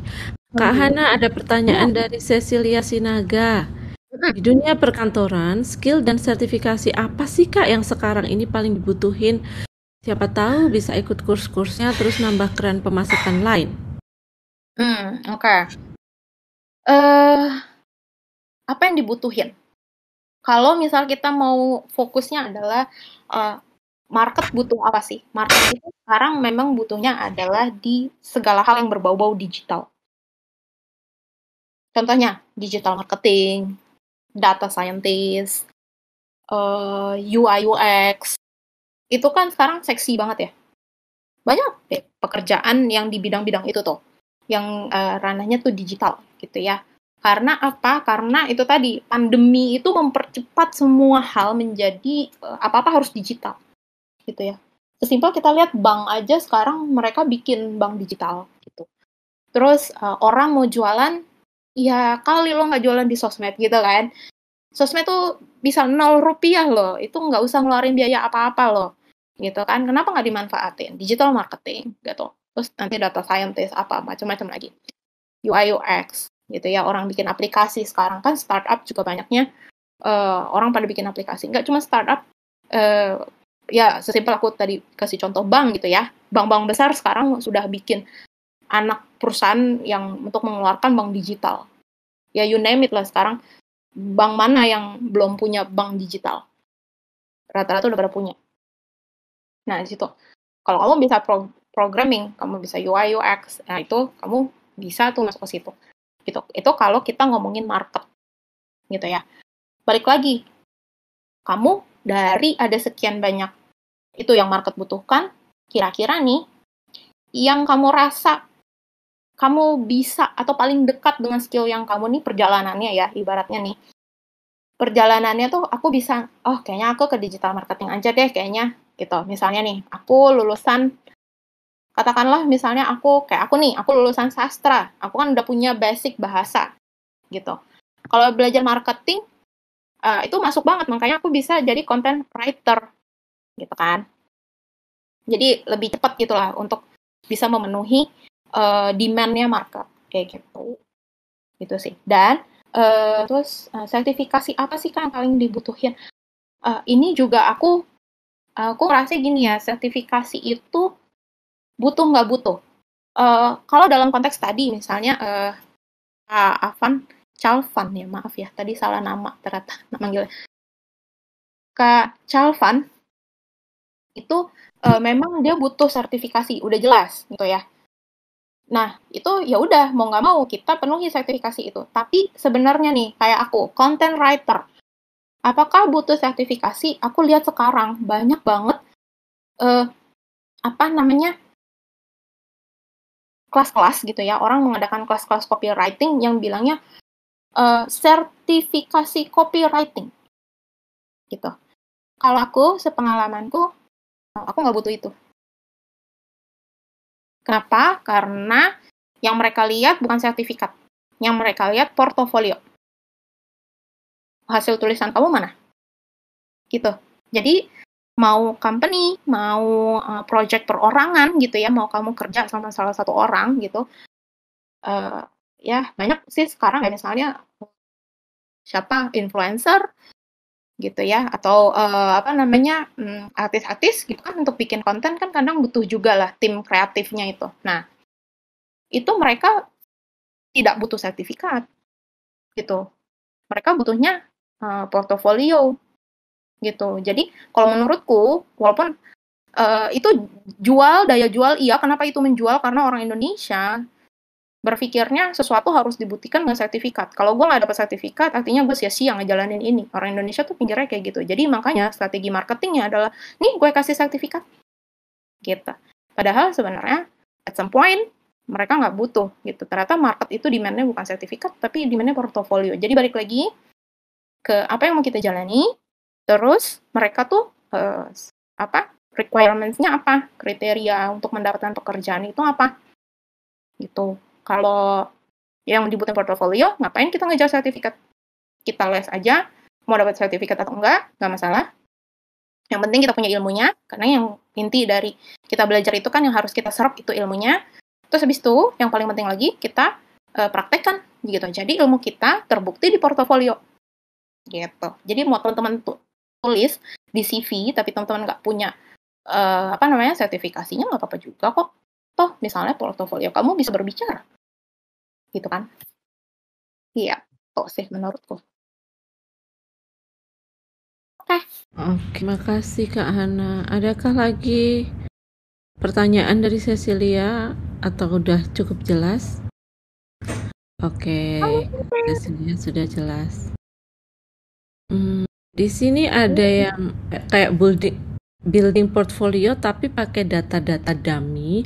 Kak Hana ada pertanyaan dari Cecilia Sinaga. Di dunia perkantoran, skill dan sertifikasi apa sih Kak yang sekarang ini paling dibutuhin? Siapa tahu bisa ikut kurs-kursnya terus nambah keren pemasukan lain. Hmm, oke. Okay. Uh, eh, apa yang dibutuhin? Kalau misal kita mau fokusnya adalah uh, market butuh apa sih? Market itu sekarang memang butuhnya adalah di segala hal yang berbau-bau digital. Contohnya digital marketing, data scientist, uh, eh, UI UX, itu kan sekarang seksi banget ya. Banyak deh pekerjaan yang di bidang-bidang itu tuh, yang uh, ranahnya tuh digital gitu ya. Karena apa? Karena itu tadi pandemi itu mempercepat semua hal menjadi uh, apa-apa harus digital, gitu ya. Sesimpel kita lihat bank aja sekarang mereka bikin bank digital gitu. Terus uh, orang mau jualan ya kali lo nggak jualan di sosmed gitu kan sosmed tuh bisa nol rupiah loh itu nggak usah ngeluarin biaya apa-apa loh gitu kan. Kenapa nggak dimanfaatin? Digital marketing gitu. Terus nanti data scientist apa macam-macam lagi. UI UX gitu ya. Orang bikin aplikasi sekarang kan startup juga banyaknya uh, orang pada bikin aplikasi. Nggak cuma startup uh, ya sesimpel aku tadi kasih contoh bank gitu ya. Bank-bank besar sekarang sudah bikin anak perusahaan yang untuk mengeluarkan bank digital. Ya you name it lah sekarang. Bank mana yang belum punya bank digital? Rata-rata udah pada punya. Nah, di situ. Kalau kamu bisa pro programming, kamu bisa UI UX, nah itu kamu bisa tuh masuk ke situ. Gitu. Itu kalau kita ngomongin market. Gitu ya. Balik lagi. Kamu dari ada sekian banyak itu yang market butuhkan, kira-kira nih yang kamu rasa kamu bisa atau paling dekat dengan skill yang kamu nih perjalanannya ya ibaratnya nih perjalanannya tuh aku bisa oh kayaknya aku ke digital marketing aja deh kayaknya gitu. Misalnya nih aku lulusan katakanlah misalnya aku kayak aku nih aku lulusan sastra. Aku kan udah punya basic bahasa gitu. Kalau belajar marketing uh, itu masuk banget. Makanya aku bisa jadi content writer gitu kan. Jadi lebih cepat gitulah untuk bisa memenuhi uh, demand-nya market kayak gitu. Gitu sih. Dan uh, terus uh, sertifikasi apa sih kan yang paling dibutuhin? Uh, ini juga aku aku ngerasa gini ya sertifikasi itu butuh nggak butuh. Uh, kalau dalam konteks tadi misalnya uh, Avan Calvan ya maaf ya tadi salah nama ternyata <laughs> manggilnya Kak Calvan itu uh, memang dia butuh sertifikasi udah jelas gitu ya. Nah, itu ya udah mau nggak mau kita penuhi sertifikasi itu. Tapi sebenarnya nih, kayak aku, content writer, apakah butuh sertifikasi? Aku lihat sekarang banyak banget uh, apa namanya kelas-kelas gitu ya, orang mengadakan kelas-kelas copywriting yang bilangnya uh, sertifikasi copywriting gitu. Kalau aku, sepengalamanku, aku nggak butuh itu. Kenapa? Karena yang mereka lihat bukan sertifikat. Yang mereka lihat portofolio. Hasil tulisan kamu mana? Gitu. Jadi, mau company, mau uh, project perorangan gitu ya, mau kamu kerja sama salah satu orang gitu, uh, ya banyak sih sekarang ya misalnya siapa influencer gitu ya atau uh, apa namanya hmm, artis-artis gitu kan untuk bikin konten kan kadang butuh juga lah tim kreatifnya itu. Nah itu mereka tidak butuh sertifikat gitu. Mereka butuhnya uh, portofolio gitu. Jadi kalau menurutku walaupun uh, itu jual daya jual iya kenapa itu menjual karena orang Indonesia berpikirnya sesuatu harus dibuktikan dengan sertifikat. Kalau gue nggak dapat sertifikat, artinya gue sia-sia ngejalanin ini. Orang Indonesia tuh pinggirnya kayak gitu. Jadi makanya strategi marketingnya adalah, nih gue kasih sertifikat. Gitu. Padahal sebenarnya at some point mereka nggak butuh gitu. Ternyata market itu demand-nya bukan sertifikat, tapi demand-nya portofolio. Jadi balik lagi ke apa yang mau kita jalani, terus mereka tuh uh, apa requirements-nya apa, kriteria untuk mendapatkan pekerjaan itu apa, gitu. Kalau yang dibutuhin portofolio, ngapain kita ngejar sertifikat? Kita les aja, mau dapat sertifikat atau enggak, nggak masalah. Yang penting kita punya ilmunya, karena yang inti dari kita belajar itu kan yang harus kita serap itu ilmunya. Terus habis itu, yang paling penting lagi, kita uh, praktekkan gitu. Jadi ilmu kita terbukti di portofolio. Gitu. Jadi mau teman-teman tulis di CV, tapi teman-teman nggak punya uh, apa namanya sertifikasinya nggak apa-apa juga kok. Toh misalnya portofolio kamu bisa berbicara. Gitu kan? Iya tuh sih menurutku. Oke. Oke makasih kak Hana. Adakah lagi pertanyaan dari Cecilia atau udah cukup jelas? Oke Cecilia sudah jelas hmm, di sini ada yang kayak building building portfolio tapi pakai data-data dummy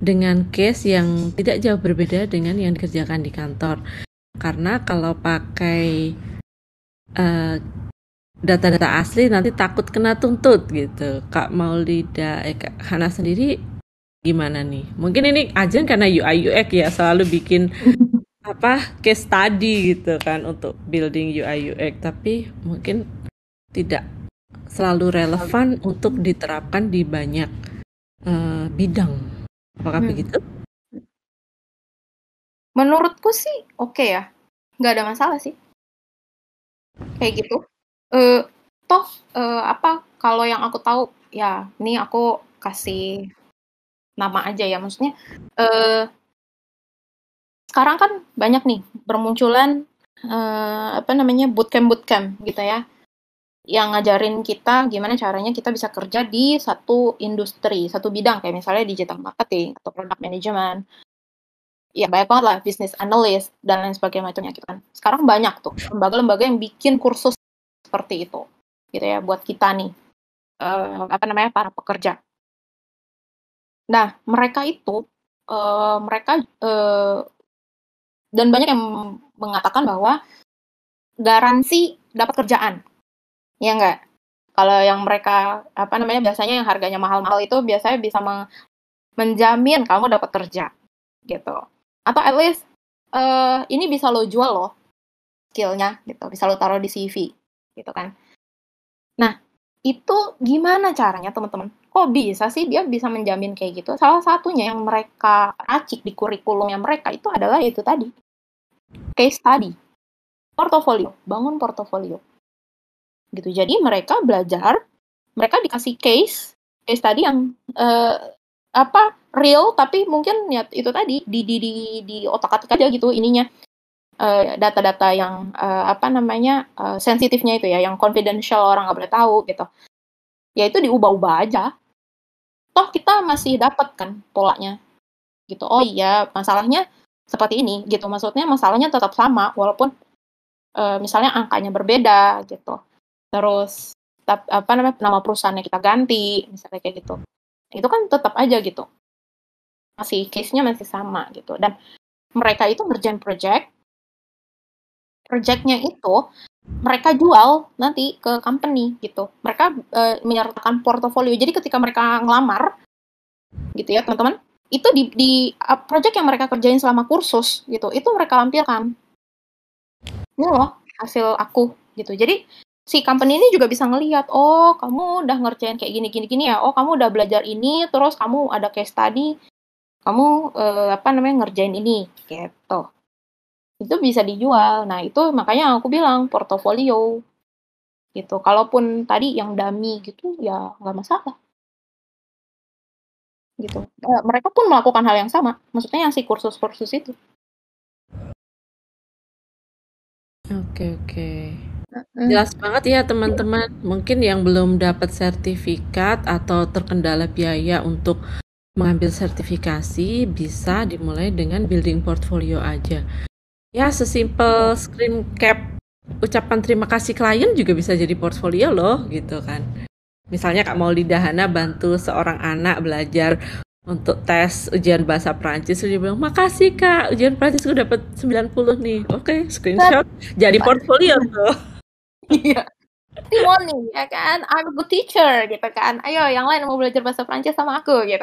dengan case yang tidak jauh berbeda dengan yang dikerjakan di kantor. Karena kalau pakai eh, data-data asli nanti takut kena tuntut gitu. Kak Maulida, eh, Kak Hana sendiri gimana nih? Mungkin ini aja karena UI UX ya selalu bikin <laughs> apa case study gitu kan untuk building UI UX, tapi mungkin tidak selalu relevan untuk diterapkan di banyak uh, bidang. Apakah hmm. begitu? Menurutku sih oke okay ya, nggak ada masalah sih. Kayak gitu. Uh, toh uh, apa kalau yang aku tahu ya ini aku kasih nama aja ya maksudnya uh, sekarang kan banyak nih bermunculan uh, apa namanya bootcamp bootcamp gitu ya yang ngajarin kita gimana caranya kita bisa kerja di satu industri, satu bidang kayak misalnya digital marketing atau product management. Ya banyak banget lah business analyst dan lain sebagainya macamnya gitu kan. Sekarang banyak tuh lembaga-lembaga yang bikin kursus seperti itu gitu ya buat kita nih uh, apa namanya para pekerja. Nah mereka itu uh, mereka uh, dan banyak yang mengatakan bahwa garansi dapat kerjaan. Ya enggak kalau yang mereka apa namanya biasanya yang harganya mahal-mahal itu biasanya bisa menjamin kamu dapat kerja gitu. Atau at least uh, ini bisa lo jual loh skillnya gitu. Bisa lo taruh di CV gitu kan. Nah itu gimana caranya teman-teman? Kok bisa sih dia bisa menjamin kayak gitu? Salah satunya yang mereka racik di kurikulumnya mereka itu adalah itu tadi case study portofolio bangun portofolio gitu. Jadi mereka belajar, mereka dikasih case, case tadi yang uh, apa real tapi mungkin ya itu tadi di di di, di otak-atik aja gitu ininya eh, data-data yang uh, apa namanya uh, sensitifnya itu ya, yang confidential orang nggak boleh tahu gitu. Ya itu diubah-ubah aja. Toh kita masih dapat kan polanya gitu. Oh iya, masalahnya seperti ini gitu. Maksudnya masalahnya tetap sama walaupun uh, misalnya angkanya berbeda gitu. Terus apa namanya nama perusahaannya kita ganti misalnya kayak gitu. Itu kan tetap aja gitu. Masih case-nya masih sama gitu. Dan mereka itu ngerjain project projectnya itu mereka jual nanti ke company gitu. Mereka e, menyertakan portofolio. Jadi ketika mereka ngelamar gitu ya teman-teman itu di, di project yang mereka kerjain selama kursus gitu itu mereka lampirkan ini loh hasil aku gitu jadi si company ini juga bisa ngelihat, oh kamu udah ngerjain kayak gini gini gini ya, oh kamu udah belajar ini, terus kamu ada case study, kamu uh, apa namanya ngerjain ini, gitu. Itu bisa dijual. Nah itu makanya aku bilang portofolio, gitu. Kalaupun tadi yang dami gitu ya nggak masalah. Gitu. Uh, mereka pun melakukan hal yang sama, maksudnya yang si kursus-kursus itu. Oke oke. Jelas banget ya teman-teman. Mungkin yang belum dapat sertifikat atau terkendala biaya untuk mengambil sertifikasi bisa dimulai dengan building portfolio aja. Ya, sesimpel screen cap ucapan terima kasih klien juga bisa jadi portfolio loh gitu kan. Misalnya Kak Maulida Hana bantu seorang anak belajar untuk tes ujian bahasa Prancis dia bilang makasih kak ujian Prancis gue dapet 90 nih oke okay, screenshot jadi portfolio tuh Iya. Testimoni ya kan, I'm a good teacher gitu kan. Ayo yang lain mau belajar bahasa Prancis sama aku gitu.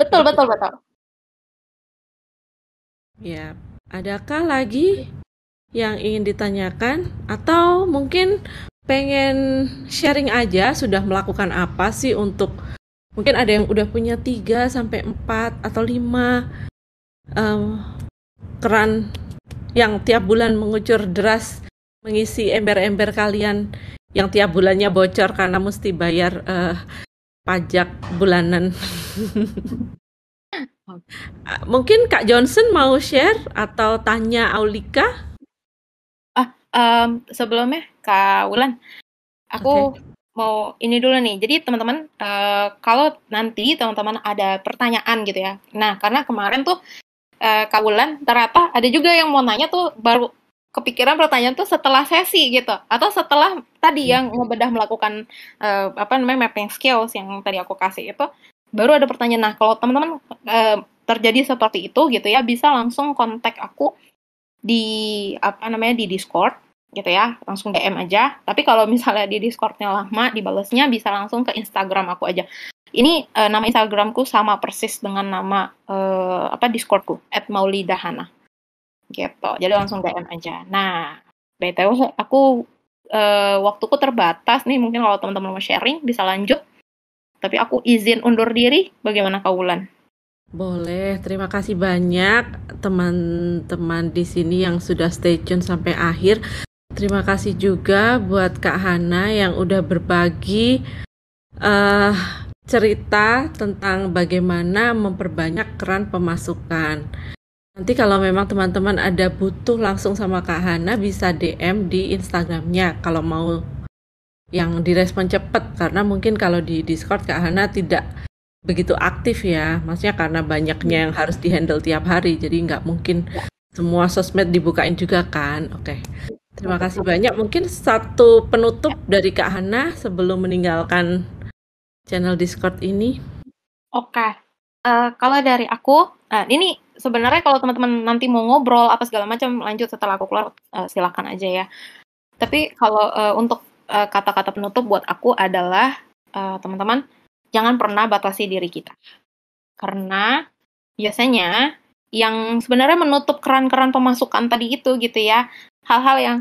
betul betul betul. Ya, adakah lagi yang ingin ditanyakan atau mungkin pengen sharing aja sudah melakukan apa sih untuk mungkin ada yang udah punya 3 sampai 4 atau 5 um, keran yang tiap bulan mengucur deras mengisi ember-ember kalian yang tiap bulannya bocor karena mesti bayar uh, pajak bulanan. <laughs> Mungkin Kak Johnson mau share atau tanya Aulika? Um, sebelumnya Kak Wulan, aku okay. mau ini dulu nih. Jadi teman-teman, uh, kalau nanti teman-teman ada pertanyaan gitu ya. Nah, karena kemarin tuh uh, Kak Wulan ternyata ada juga yang mau nanya tuh baru kepikiran pertanyaan tuh setelah sesi gitu atau setelah tadi yang hmm. ngebedah melakukan uh, apa namanya mapping skills yang tadi aku kasih itu baru ada pertanyaan nah kalau teman-teman uh, terjadi seperti itu gitu ya bisa langsung kontak aku di apa namanya di Discord gitu ya langsung DM aja tapi kalau misalnya di Discordnya lama dibalesnya bisa langsung ke Instagram aku aja ini uh, nama Instagramku sama persis dengan nama uh, apa Discordku @maulidahana gitu. Jadi langsung DM aja. Nah, BTW aku uh, waktuku terbatas nih, mungkin kalau teman-teman mau sharing bisa lanjut. Tapi aku izin undur diri. Bagaimana Kaulan? Boleh, terima kasih banyak teman-teman di sini yang sudah stay tune sampai akhir. Terima kasih juga buat Kak Hana yang udah berbagi uh, cerita tentang bagaimana memperbanyak keran pemasukan. Nanti kalau memang teman-teman ada butuh langsung sama Kak Hana bisa DM di Instagramnya kalau mau yang direspon cepat karena mungkin kalau di Discord Kak Hana tidak begitu aktif ya. Maksudnya karena banyaknya yang harus dihandle tiap hari. Jadi nggak mungkin semua sosmed dibukain juga kan? Oke terima kasih banyak mungkin satu penutup dari Kak Hana sebelum meninggalkan channel Discord ini oke uh, kalau dari aku uh, ini sebenarnya kalau teman-teman nanti mau ngobrol apa segala macam lanjut setelah aku keluar uh, silakan aja ya. Tapi kalau uh, untuk kata kata-kata penutup buat aku adalah uh, teman-teman jangan pernah batasi diri kita. Karena biasanya yang sebenarnya menutup keran-keran pemasukan tadi itu gitu ya. Hal-hal yang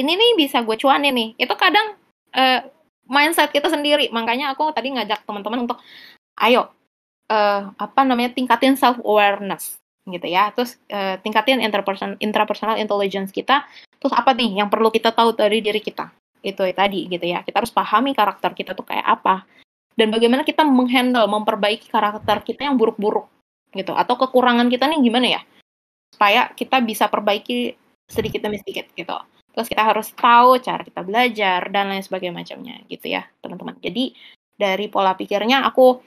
ini nih bisa gue cuanin nih. Itu kadang uh, mindset kita sendiri. Makanya aku tadi ngajak teman-teman untuk ayo uh, apa namanya tingkatin self awareness gitu ya. Terus uh, tingkatin interpersonal intrapersonal intelligence kita. Terus apa nih yang perlu kita tahu dari diri kita? Itu tadi gitu ya. Kita harus pahami karakter kita tuh kayak apa. Dan bagaimana kita menghandle, memperbaiki karakter kita yang buruk-buruk gitu. Atau kekurangan kita nih gimana ya? Supaya kita bisa perbaiki sedikit demi sedikit gitu. Terus kita harus tahu cara kita belajar dan lain sebagainya macamnya gitu ya, teman-teman. Jadi dari pola pikirnya aku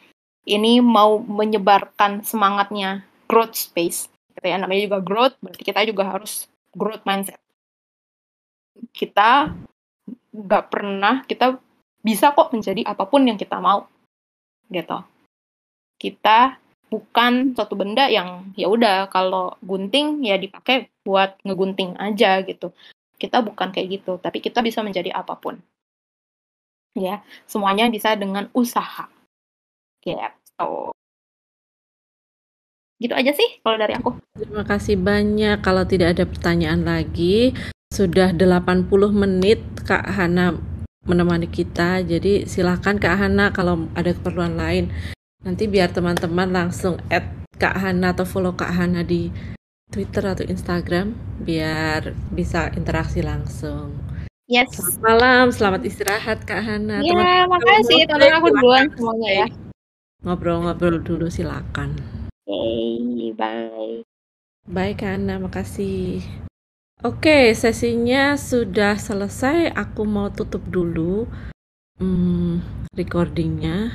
ini mau menyebarkan semangatnya growth space gitu ya. Namanya juga growth berarti kita juga harus growth mindset. Kita nggak pernah kita bisa kok menjadi apa pun yang kita mau gitu. Kita bukan suatu benda yang ya udah kalau gunting ya dipakai buat ngegunting aja gitu kita bukan kayak gitu tapi kita bisa menjadi apa pun ya semuanya bisa dengan usaha gitu Gitu aja sih kalau dari aku. Terima kasih banyak. Kalau tidak ada pertanyaan lagi, sudah 80 menit Kak Hana menemani kita. Jadi silahkan Kak Hana kalau ada keperluan lain. Nanti biar teman-teman langsung add Kak Hana atau follow Kak Hana di Twitter atau Instagram biar bisa interaksi langsung. Yes. Selamat malam, selamat istirahat Kak Hana. Ya, makasih teman aku duluan semuanya ya. Ngobrol-ngobrol dulu silakan. Oke, okay, bye. Bye Kak Hana, makasih. Oke, sesinya sudah selesai. Aku mau tutup dulu hmm, recordingnya.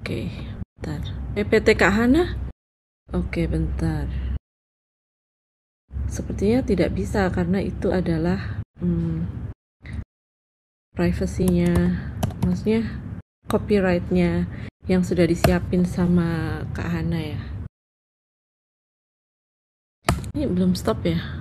Oke, bentar. PPT Kak Hana? Oke, bentar. Sepertinya tidak bisa karena itu adalah hmm, privasinya, maksudnya copyrightnya yang sudah disiapin sama Kak Hana ya. Ini belum stop ya?